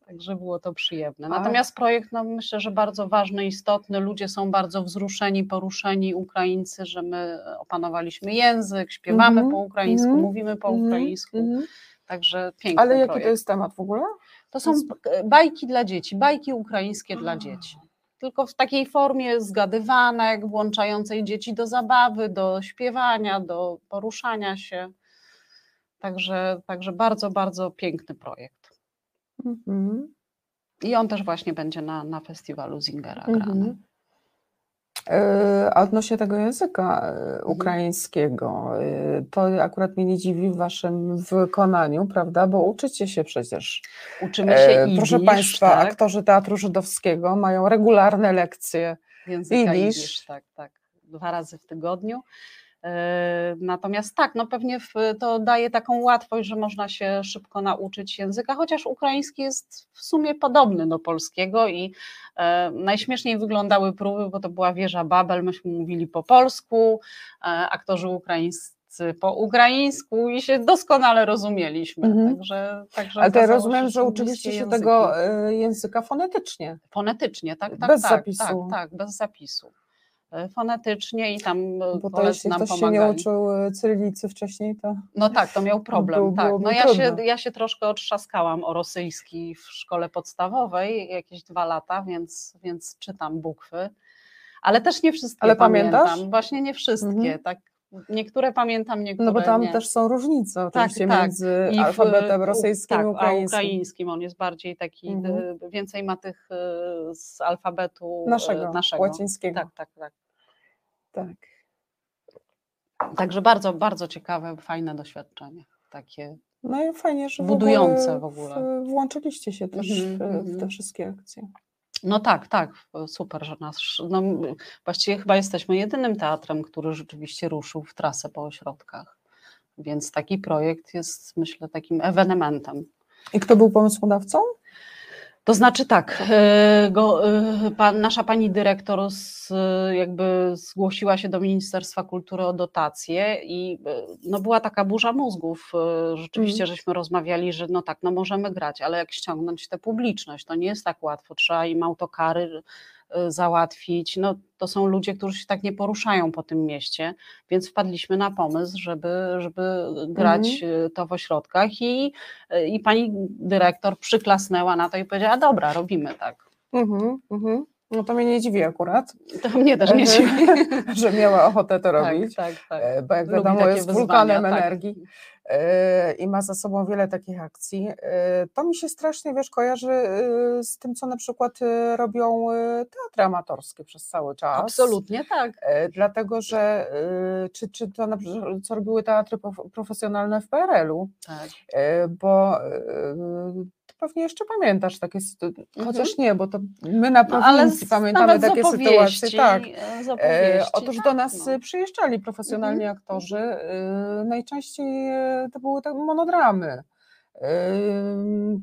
Także było to przyjemne. Natomiast projekt, no myślę, że bardzo ważny, istotny. Ludzie są bardzo wzruszeni, poruszeni, Ukraińcy, że my opanowaliśmy język, śpiewamy Mhm, po ukraińsku, mhm, mówimy po mhm, ukraińsku. mhm. Także piękny Ale jaki projekt. to jest temat w ogóle? To są b- bajki dla dzieci, bajki ukraińskie dla dzieci. Tylko w takiej formie zgadywanek, włączającej dzieci do zabawy, do śpiewania, do poruszania się. Także, także bardzo, bardzo piękny projekt. Mhm. I on też właśnie będzie na, na festiwalu Zingera grany. Mhm. E, A odnośnie tego języka e, Mhm. ukraińskiego, e, to akurat mnie nie dziwi w waszym wykonaniu, prawda? Bo uczycie się przecież. Uczymy się E, Proszę Państwa, tak? aktorzy Teatru Żydowskiego mają regularne lekcje Języka jidysz, tak, tak. Dwa razy w tygodniu. E, natomiast tak, no pewnie to daje taką łatwość, że można się szybko nauczyć języka, chociaż ukraiński jest w sumie podobny do polskiego i e, najśmieszniej wyglądały próby, bo to była wieża Babel, myśmy mówili po polsku, e, aktorzy ukraińscy po ukraińsku i się doskonale rozumieliśmy. Mhm. Także, także Ale rozumiem, że uczyliście się tego języka fonetycznie. Fonetycznie, tak, tak, Bez tak, zapisu. tak, tak, bez zapisu. E, Fonetycznie i tam e, Bo to jeśli nam ktoś się nie pomagali. uczył e, cyrylicy wcześniej, to... No tak, to miał problem. Był- tak. No ja się, ja się troszkę otrzaskałam o rosyjski w szkole podstawowej, jakieś dwa lata, więc, więc czytam bukwy. Ale też nie wszystkie Ale pamiętam. pamiętasz? Właśnie nie wszystkie. Mhm. Tak. Niektóre pamiętam, niektóre No bo tam nie. też są różnice oczywiście między I w- alfabetem rosyjskim tak, i A ukraińskim. ukraińskim on jest bardziej taki, Mhm. więcej ma tych y, z alfabetu y, Naszego, naszego. łacińskiego. Tak, tak, tak. Tak. Także bardzo, bardzo ciekawe, fajne doświadczenie. Takie No i fajnie, że budujące w w ogóle. W, włączyliście się też Mhm, w, w te mhm. wszystkie akcje. No tak, tak, super, że nas. No, właściwie chyba jesteśmy jedynym teatrem, który rzeczywiście ruszył w trasę po ośrodkach. Więc taki projekt jest, myślę, takim ewenementem. I kto był pomysłodawcą? To znaczy tak, e, go, e, pan, nasza pani dyrektor z, jakby zgłosiła się do Ministerstwa Kultury o dotację i e, no była taka burza mózgów. Rzeczywiście, Mhm. żeśmy rozmawiali, że no tak, no możemy grać, ale jak ściągnąć tę publiczność, to nie jest tak łatwo. Trzeba im autokary załatwić. No, to są ludzie, którzy się tak nie poruszają po tym mieście, więc wpadliśmy na pomysł, żeby, żeby grać Mhm. e, to w ośrodkach i, e, i pani dyrektor przyklasnęła na to i powiedziała, dobra, robimy tak. Mhm, mhm. No to mnie nie dziwi akurat. To mnie też nie dziwi. że miała ochotę to Tak, robić. tak, tak. E, Bo jak Lubi wiadomo, jest wyzwania, wulkanem tak. energii i ma za sobą wiele takich akcji. E, To mi się strasznie, wiesz, kojarzy e, z tym, co na przykład e, robią teatry amatorskie przez cały czas. Absolutnie tak. Dlatego, że czy, czy to na przykład, co robiły teatry prof- profesjonalne w PRL-u, Tak. Bo pewnie jeszcze pamiętasz takie sytuacje, chociaż nie, bo to my na Mhm. No, prowincji z- pamiętamy takie sytuacje, tak. e, E, Otóż tak, do nas no. przyjeżdżali profesjonalni Mhm. aktorzy, e, najczęściej e, to były tak monodramy, E,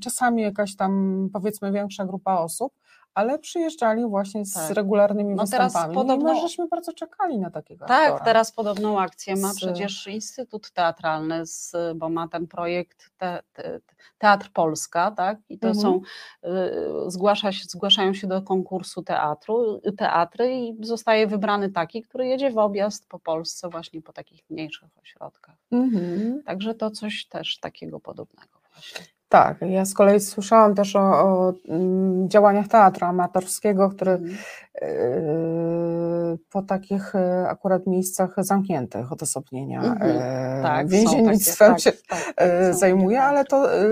czasami jakaś tam powiedzmy większa grupa osób, ale przyjeżdżali właśnie z Tak. regularnymi No teraz występami podobno- i my żeśmy bardzo czekali na takiego Tak, aktora. teraz podobną akcję ma Z- przecież Instytut Teatralny, z, bo ma ten projekt te, te, Teatr Polska, tak? I to Mhm. są, y, zgłasza się, zgłaszają się do konkursu teatru, teatry i zostaje wybrany taki, który jedzie w objazd po Polsce właśnie po takich mniejszych ośrodkach. Mhm. Także to coś też takiego podobnego właśnie. Tak, ja z kolei słyszałam też o, o mm, działaniach teatru amatorskiego, który Mhm. e, po takich e, akurat miejscach zamkniętych odosobnienia Mhm. e, Tak, więziennictwem takie, się tak, tak, e, zajmuje, ale to e,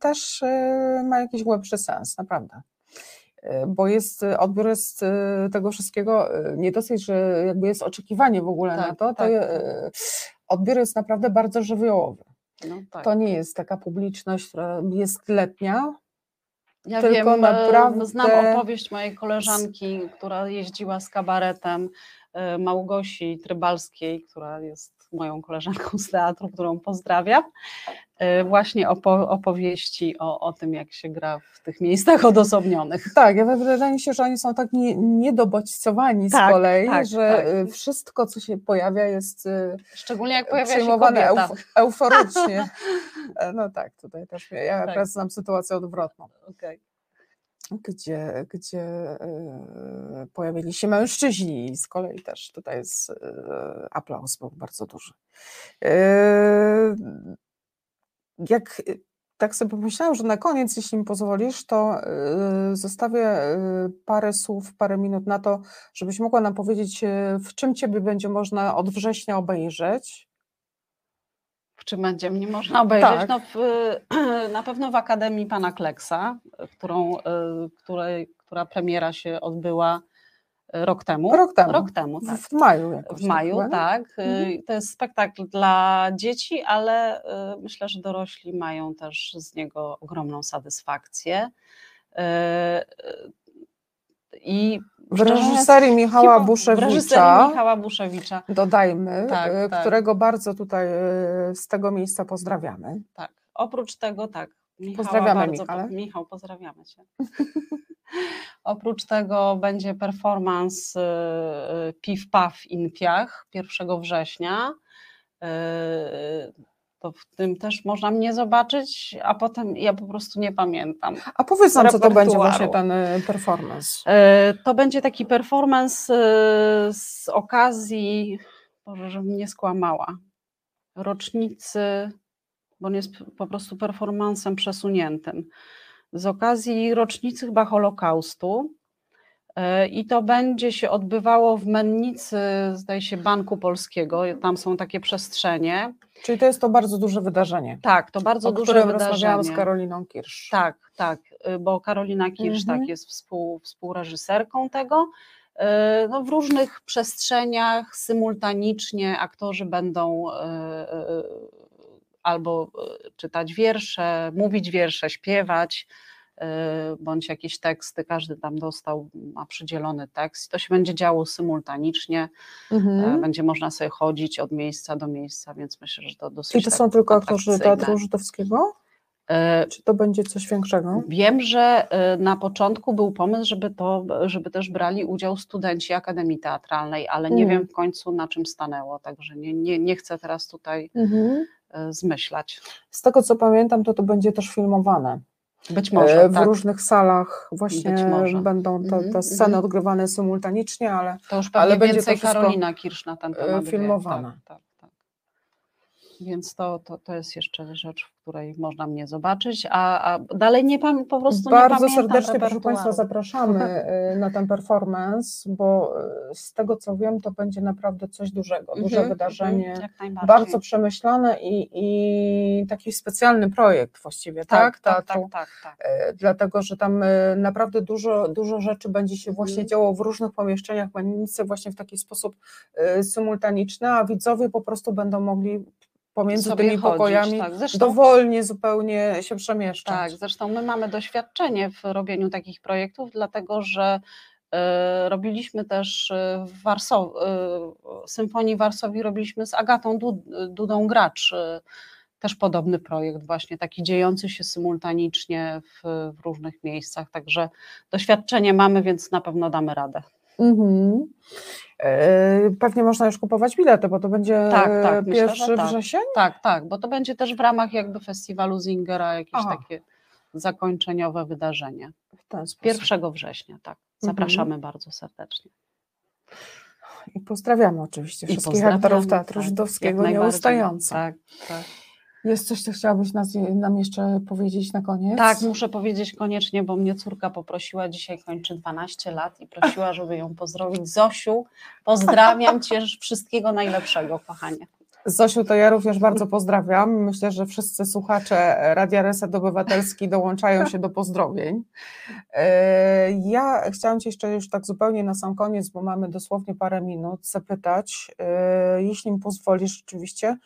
też e, ma jakiś głębszy sens, naprawdę. E, Bo jest, odbiór jest tego wszystkiego nie dosyć, że jakby jest oczekiwanie w ogóle na Tak, to, to tak. odbiór jest naprawdę bardzo żywiołowy. No, tak. To nie jest taka publiczność, która jest letnia, Ja tylko wiem, e, naprawdę... znam opowieść mojej koleżanki, która jeździła z kabaretem e, Małgosi Trybalskiej, która jest moją koleżanką z teatru, którą pozdrawiam. E, Właśnie opo opowieści o, o tym, jak się gra w tych miejscach odosobnionych. Tak, ja wydaje mi się, że oni są tak nie, niedobodźcowani Tak, z kolei, tak, że tak. y, wszystko, co się pojawia, jest y, Szczególnie jak pojawia się przyjmowane kobieta. euf euforycznie. E, No tak, tutaj też ja Tak. akurat znam sytuację odwrotną, Okej. gdzie, gdzie y, pojawili się mężczyźni i z kolei też tutaj jest y, aplauz był bardzo duży. Jak y, tak sobie pomyślałam, że na koniec, jeśli mi pozwolisz, to y, zostawię y, parę słów, parę minut na to, żebyś mogła nam powiedzieć, w czym Ciebie będzie można od września obejrzeć. W czym będzie mnie można obejrzeć? Tak. No w, na pewno w Akademii Pana Kleksa, którą, której, która premiera się odbyła rok temu. Rok temu. Rok temu, tak. W maju jakoś. W maju, chyba, nie? tak. Mhm. Y, To jest spektakl dla dzieci, ale y, myślę, że dorośli mają też z niego ogromną satysfakcję. Y, I w reżyserii Michała Buszewicza, reżyserii Michała Buszewicza. dodajmy, Tak, tak. którego bardzo tutaj z tego miejsca pozdrawiamy. Tak. Oprócz tego, tak. Michała Pozdrawiamy, bardzo, Michale. Michał, pozdrawiamy cię. Oprócz tego będzie performance y, y, Piw Paw in Piach 1 września. Y, To w tym też można mnie zobaczyć, a potem ja po prostu nie pamiętam. A powiedz nam, co to będzie repertuaru. właśnie ten performance. To będzie taki performance z okazji, Boże, żebym nie skłamała, rocznicy, bo on jest po prostu performancem przesuniętym, z okazji rocznicy chyba Holokaustu. E, I to będzie się odbywało w mennicy, zdaje się, Banku Polskiego. Tam są takie przestrzenie. Czyli to jest to bardzo duże wydarzenie. Tak, to bardzo o duże którym wydarzenie. rozmawiałam z Karoliną Kirsz. Tak, tak, y, bo Karolina Kirsz Mhm. tak, jest współ, współreżyserką tego. Y, No, w różnych przestrzeniach symultanicznie aktorzy będą y, albo y, czytać wiersze, mówić wiersze, śpiewać, y, bądź jakieś teksty. Każdy tam dostał, ma przydzielony tekst. To się będzie działo symultanicznie. Mhm. E, Będzie można sobie chodzić od miejsca do miejsca, więc myślę, że to dosyć Czyli to tak są tylko aktorzy. Teatru Żydowskiego? E, Czy to będzie coś większego? Wiem, że na początku był pomysł, żeby, to, żeby też brali udział studenci Akademii Teatralnej, ale nie Mhm. wiem w końcu na czym stanęło, także nie, nie, nie chcę teraz tutaj Mhm. y, zmyślać. Z tego co pamiętam, to to będzie też filmowane. Być może, E, W tak. różnych salach właśnie Być może. będą te, Mhm, te sceny mhm. odgrywane symultanicznie, ale, To już pewnie ale będzie to więcej wszystko Karolina Kirsz na ten e, temat wie. filmowane. Tak, tak, tak. Więc to, to, to jest jeszcze rzecz, w której można mnie zobaczyć, a, a dalej nie pam, po prostu nie Bardzo pamiętam serdecznie, proszę. Państwa, zapraszamy e, na ten performance, bo e, z tego co wiem, to będzie naprawdę coś dużego, duże Mhm, wydarzenie, najbardziej. bardzo przemyślane i, i taki specjalny projekt właściwie, tak? tak, tak, Teatru. tak, tak. E, Dlatego, że tam naprawdę dużo, dużo rzeczy będzie się właśnie Mhm. działo w różnych pomieszczeniach mennicy właśnie w taki sposób symultaniczny, a widzowie po prostu będą mogli pomiędzy tymi chodzić, pokojami tak. Zresztą- dowolnie zupełnie się przemieszczać. Tak, zresztą my mamy doświadczenie w robieniu takich projektów, dlatego że e, robiliśmy też e, w Warsow, e, Symfonii Warszawi robiliśmy z Agatą Dud, Dudą Gracz też podobny projekt właśnie, taki dziejący się symultanicznie w, w różnych miejscach, także doświadczenie mamy, więc na pewno damy radę. Mhm. E, Pewnie można już kupować bilety, bo to będzie Tak, e, tak, myślę, pierwszy że tak. wrzesień. Tak, tak, bo to będzie też w ramach jakby festiwalu Zingera jakieś Aha. takie zakończeniowe wydarzenie. W ten sposób. 1 września, tak. Zapraszamy bardzo serdecznie. I pozdrawiamy oczywiście wszystkich aktorów Teatru tak, Żydowskiego nieustająco. Tak, tak. Jest coś, co chciałabyś nas, nam jeszcze powiedzieć na koniec? Tak, muszę powiedzieć koniecznie, bo mnie córka poprosiła, dzisiaj kończy 12 lat i prosiła, żeby ją pozdrowić. Zosiu, pozdrawiam Cię, wszystkiego najlepszego, kochanie. Zosiu, to ja również bardzo pozdrawiam. Myślę, że wszyscy słuchacze Radia Reset Obywatelski dołączają się do pozdrowień. E, Ja chciałam Cię jeszcze już tak zupełnie na sam koniec, bo mamy dosłownie parę minut, zapytać, e, jeśli mi pozwolisz oczywiście,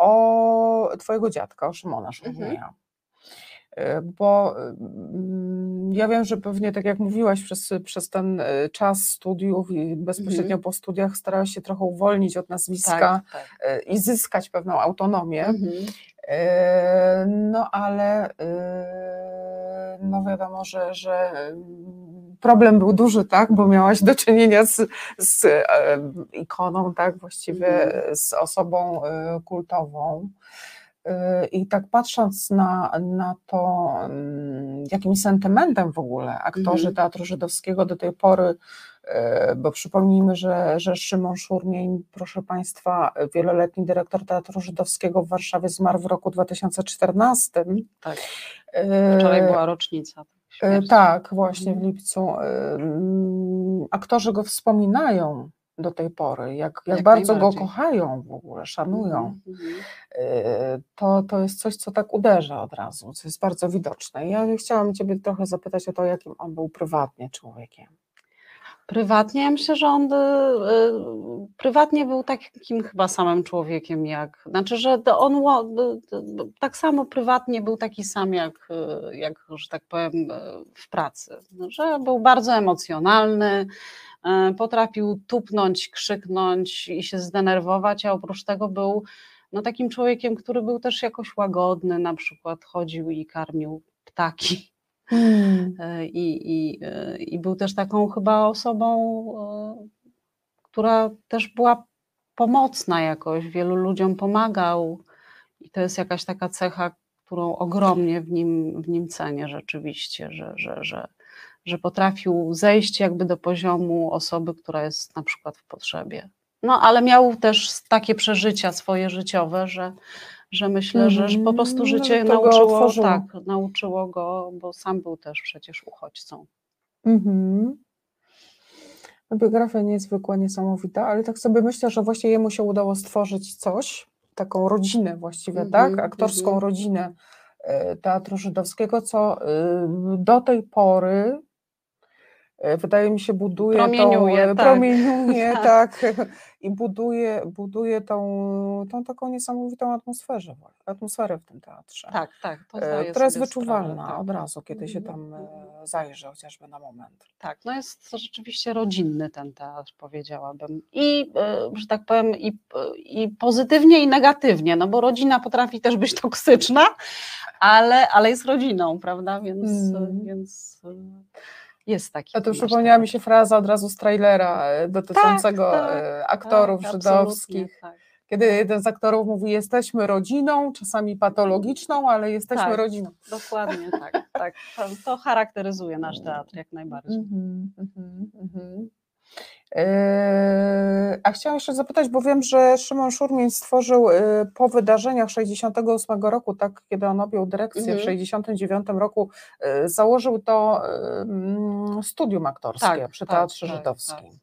o Twojego dziadka, o Szymona Szumnieja. E, Bo mm, ja wiem, że pewnie tak jak mówiłaś przez, przez ten e, czas studiów i bezpośrednio po studiach starałeś się trochę uwolnić od nazwiska Tak, tak. e, i zyskać pewną autonomię. Mhm. No ale no wiadomo, że, że problem był duży, tak, bo miałaś do czynienia z, z e, ikoną, tak, właściwie z osobą e, kultową. E, I tak patrząc na, na to, mm, jakim sentymentem w ogóle aktorzy Mhm. Teatru Żydowskiego do tej pory, bo przypomnijmy, że, że Szymon Szurmień, proszę Państwa, wieloletni dyrektor Teatru Żydowskiego w Warszawie zmarł w roku 2014. Tak. Wczoraj była rocznica. E, Tak, właśnie w lipcu. E, mm, Aktorzy go wspominają do tej pory, jak, jak, Jak bardzo go kochają w ogóle, szanują. Mhm. E, To, to jest coś, co tak uderza od razu, co jest bardzo widoczne. Ja chciałam Ciebie trochę zapytać o to, jakim on był prywatnie człowiekiem. Prywatnie, ja myślę, że on y, y, prywatnie był takim chyba samym człowiekiem jak, znaczy, że on y, tak samo prywatnie był taki sam jak, jak że tak powiem, w pracy, No, że był bardzo emocjonalny, potrafił tupnąć, krzyknąć i się zdenerwować, a oprócz tego był no, takim człowiekiem, który był też jakoś łagodny, na przykład chodził i karmił ptaki. E, I, i, e, I był też taką chyba osobą, która też była pomocna jakoś, wielu ludziom pomagał. I to jest jakaś taka cecha, którą ogromnie w nim, w nim cenię rzeczywiście, że, że, że, że potrafił zejść jakby do poziomu osoby, która jest na przykład w potrzebie. No ale miał też takie przeżycia swoje życiowe, że, że myślę, że, że po prostu Mhm. życie go nauczyło, otworzyło. tak, nauczyło go, bo sam był też przecież uchodźcą. Mhm. No, Biografia niezwykła, niesamowita, ale tak sobie myślę, że właśnie jemu się udało stworzyć coś, taką rodzinę właściwie, Mhm, tak? Aktorską mhm. rodzinę e, Teatru Żydowskiego, co e, do tej pory wydaje mi się buduje tą, Promieniuje, e, tak. promieniuje Tak. tak, i buduje, buduje tą, tą taką niesamowitą atmosferę, atmosferę w tym teatrze. Tak, tak, to e, która jest wyczuwalna sprawę, tak. od razu, kiedy się Mhm, tam e, zajrzy chociażby na moment. Tak, no jest to rzeczywiście rodzinny ten teatr, powiedziałabym. I, e, że tak powiem, i, i pozytywnie, i negatywnie, no bo rodzina potrafi też być toksyczna, ale, ale jest rodziną, prawda? Więc, Mm. więc e, jest taki. A to przypomniała mi się fraza od razu z trailera e, dotyczącego tak, e, aktorów tak, żydowskich. tak. Kiedy jeden z aktorów mówi, jesteśmy rodziną, czasami patologiczną, ale jesteśmy Tak, rodziną. Dokładnie tak, tak. To, to charakteryzuje nasz teatr jak najbardziej. Mhm, mhm, mhm. E, A chciałam jeszcze zapytać, bo wiem, że Szymon Szurmin stworzył e, po wydarzeniach 68 roku, tak kiedy on objął dyrekcję w Mhm. 69 roku, e, założył to studium aktorskie Tak, przy tak, Teatrze tak, Żydowskim.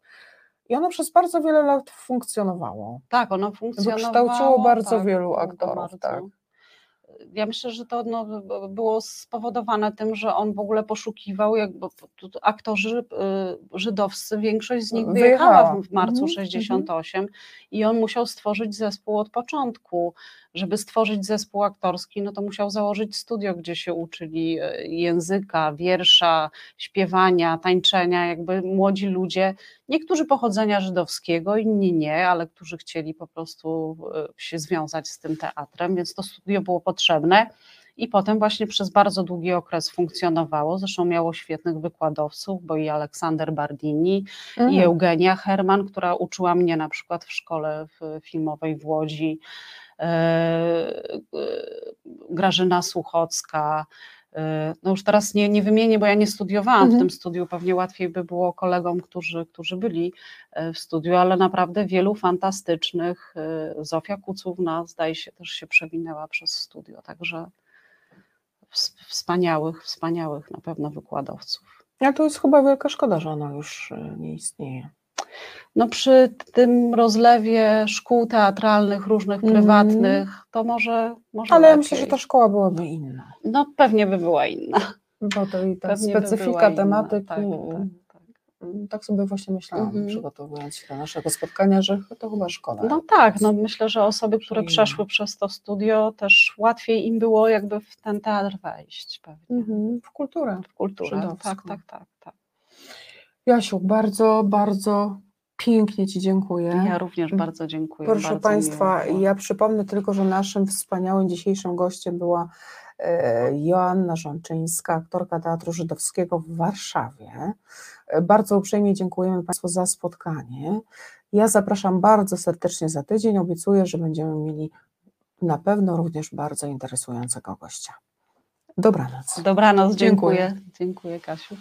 I ono przez bardzo wiele lat funkcjonowało. Tak, ono funkcjonowało. Wykształciło bardzo tak, wielu aktorów, bardzo. tak. Ja myślę, że to no, było spowodowane tym, że on w ogóle poszukiwał, jakby aktorzy y, żydowscy, większość z nich wyjechała w, w marcu Mhm, 68 i on musiał stworzyć zespół od początku. Żeby stworzyć zespół aktorski, no to musiał założyć studio, gdzie się uczyli y, języka, wiersza, śpiewania, tańczenia, jakby młodzi ludzie, niektórzy pochodzenia żydowskiego, inni nie, ale którzy chcieli po prostu y, się związać z tym teatrem, więc to studio było potrzebne. I potem właśnie przez bardzo długi okres funkcjonowało. Zresztą miało świetnych wykładowców, bo i Aleksander Bardini, i Mhm. Eugenia Herman, która uczyła mnie na przykład w szkole filmowej w Łodzi, e, e, Grażyna Słuchocka. e, No już teraz nie, nie wymienię, bo ja nie studiowałam w Mhm. tym studiu, pewnie łatwiej by było kolegom, którzy, którzy byli e, w studiu, ale naprawdę wielu fantastycznych. e, Zofia Kucówna zdaje się też się przewinęła przez studio, także ws- wspaniałych, wspaniałych na pewno wykładowców. Ale to jest chyba wielka szkoda, że ona już e, nie istnieje. No przy tym rozlewie szkół teatralnych, różnych Mhm. prywatnych, to może, może Ale lepiej. myślę, że ta szkoła byłaby inna. No pewnie by była inna. Bo to i ta Pewnie by specyfika inna, tematyki. tak, Tak, tak sobie właśnie myślałam, Mhm. przygotowując się do naszego spotkania, że to chyba szkoda. No tak, no myślę, że osoby, które przeszły przez to studio, też łatwiej im było jakby w ten teatr wejść pewnie. Mhm, w kulturę. W kulturę, tak, tak, tak, tak. Jasiu, bardzo, bardzo pięknie Ci dziękuję. Ja również bardzo dziękuję. Proszę bardzo Państwa, ja przypomnę tylko, że naszym wspaniałym dzisiejszym gościem była e, Joanna Rzączyńska, aktorka Teatru Żydowskiego w Warszawie. E, Bardzo uprzejmie dziękujemy Państwu za spotkanie. Ja zapraszam bardzo serdecznie za tydzień. Obiecuję, że będziemy mieli na pewno również bardzo interesującego gościa. Dobranoc. Dobranoc, Dziękuję. dziękuję. Dziękuję, Kasiu.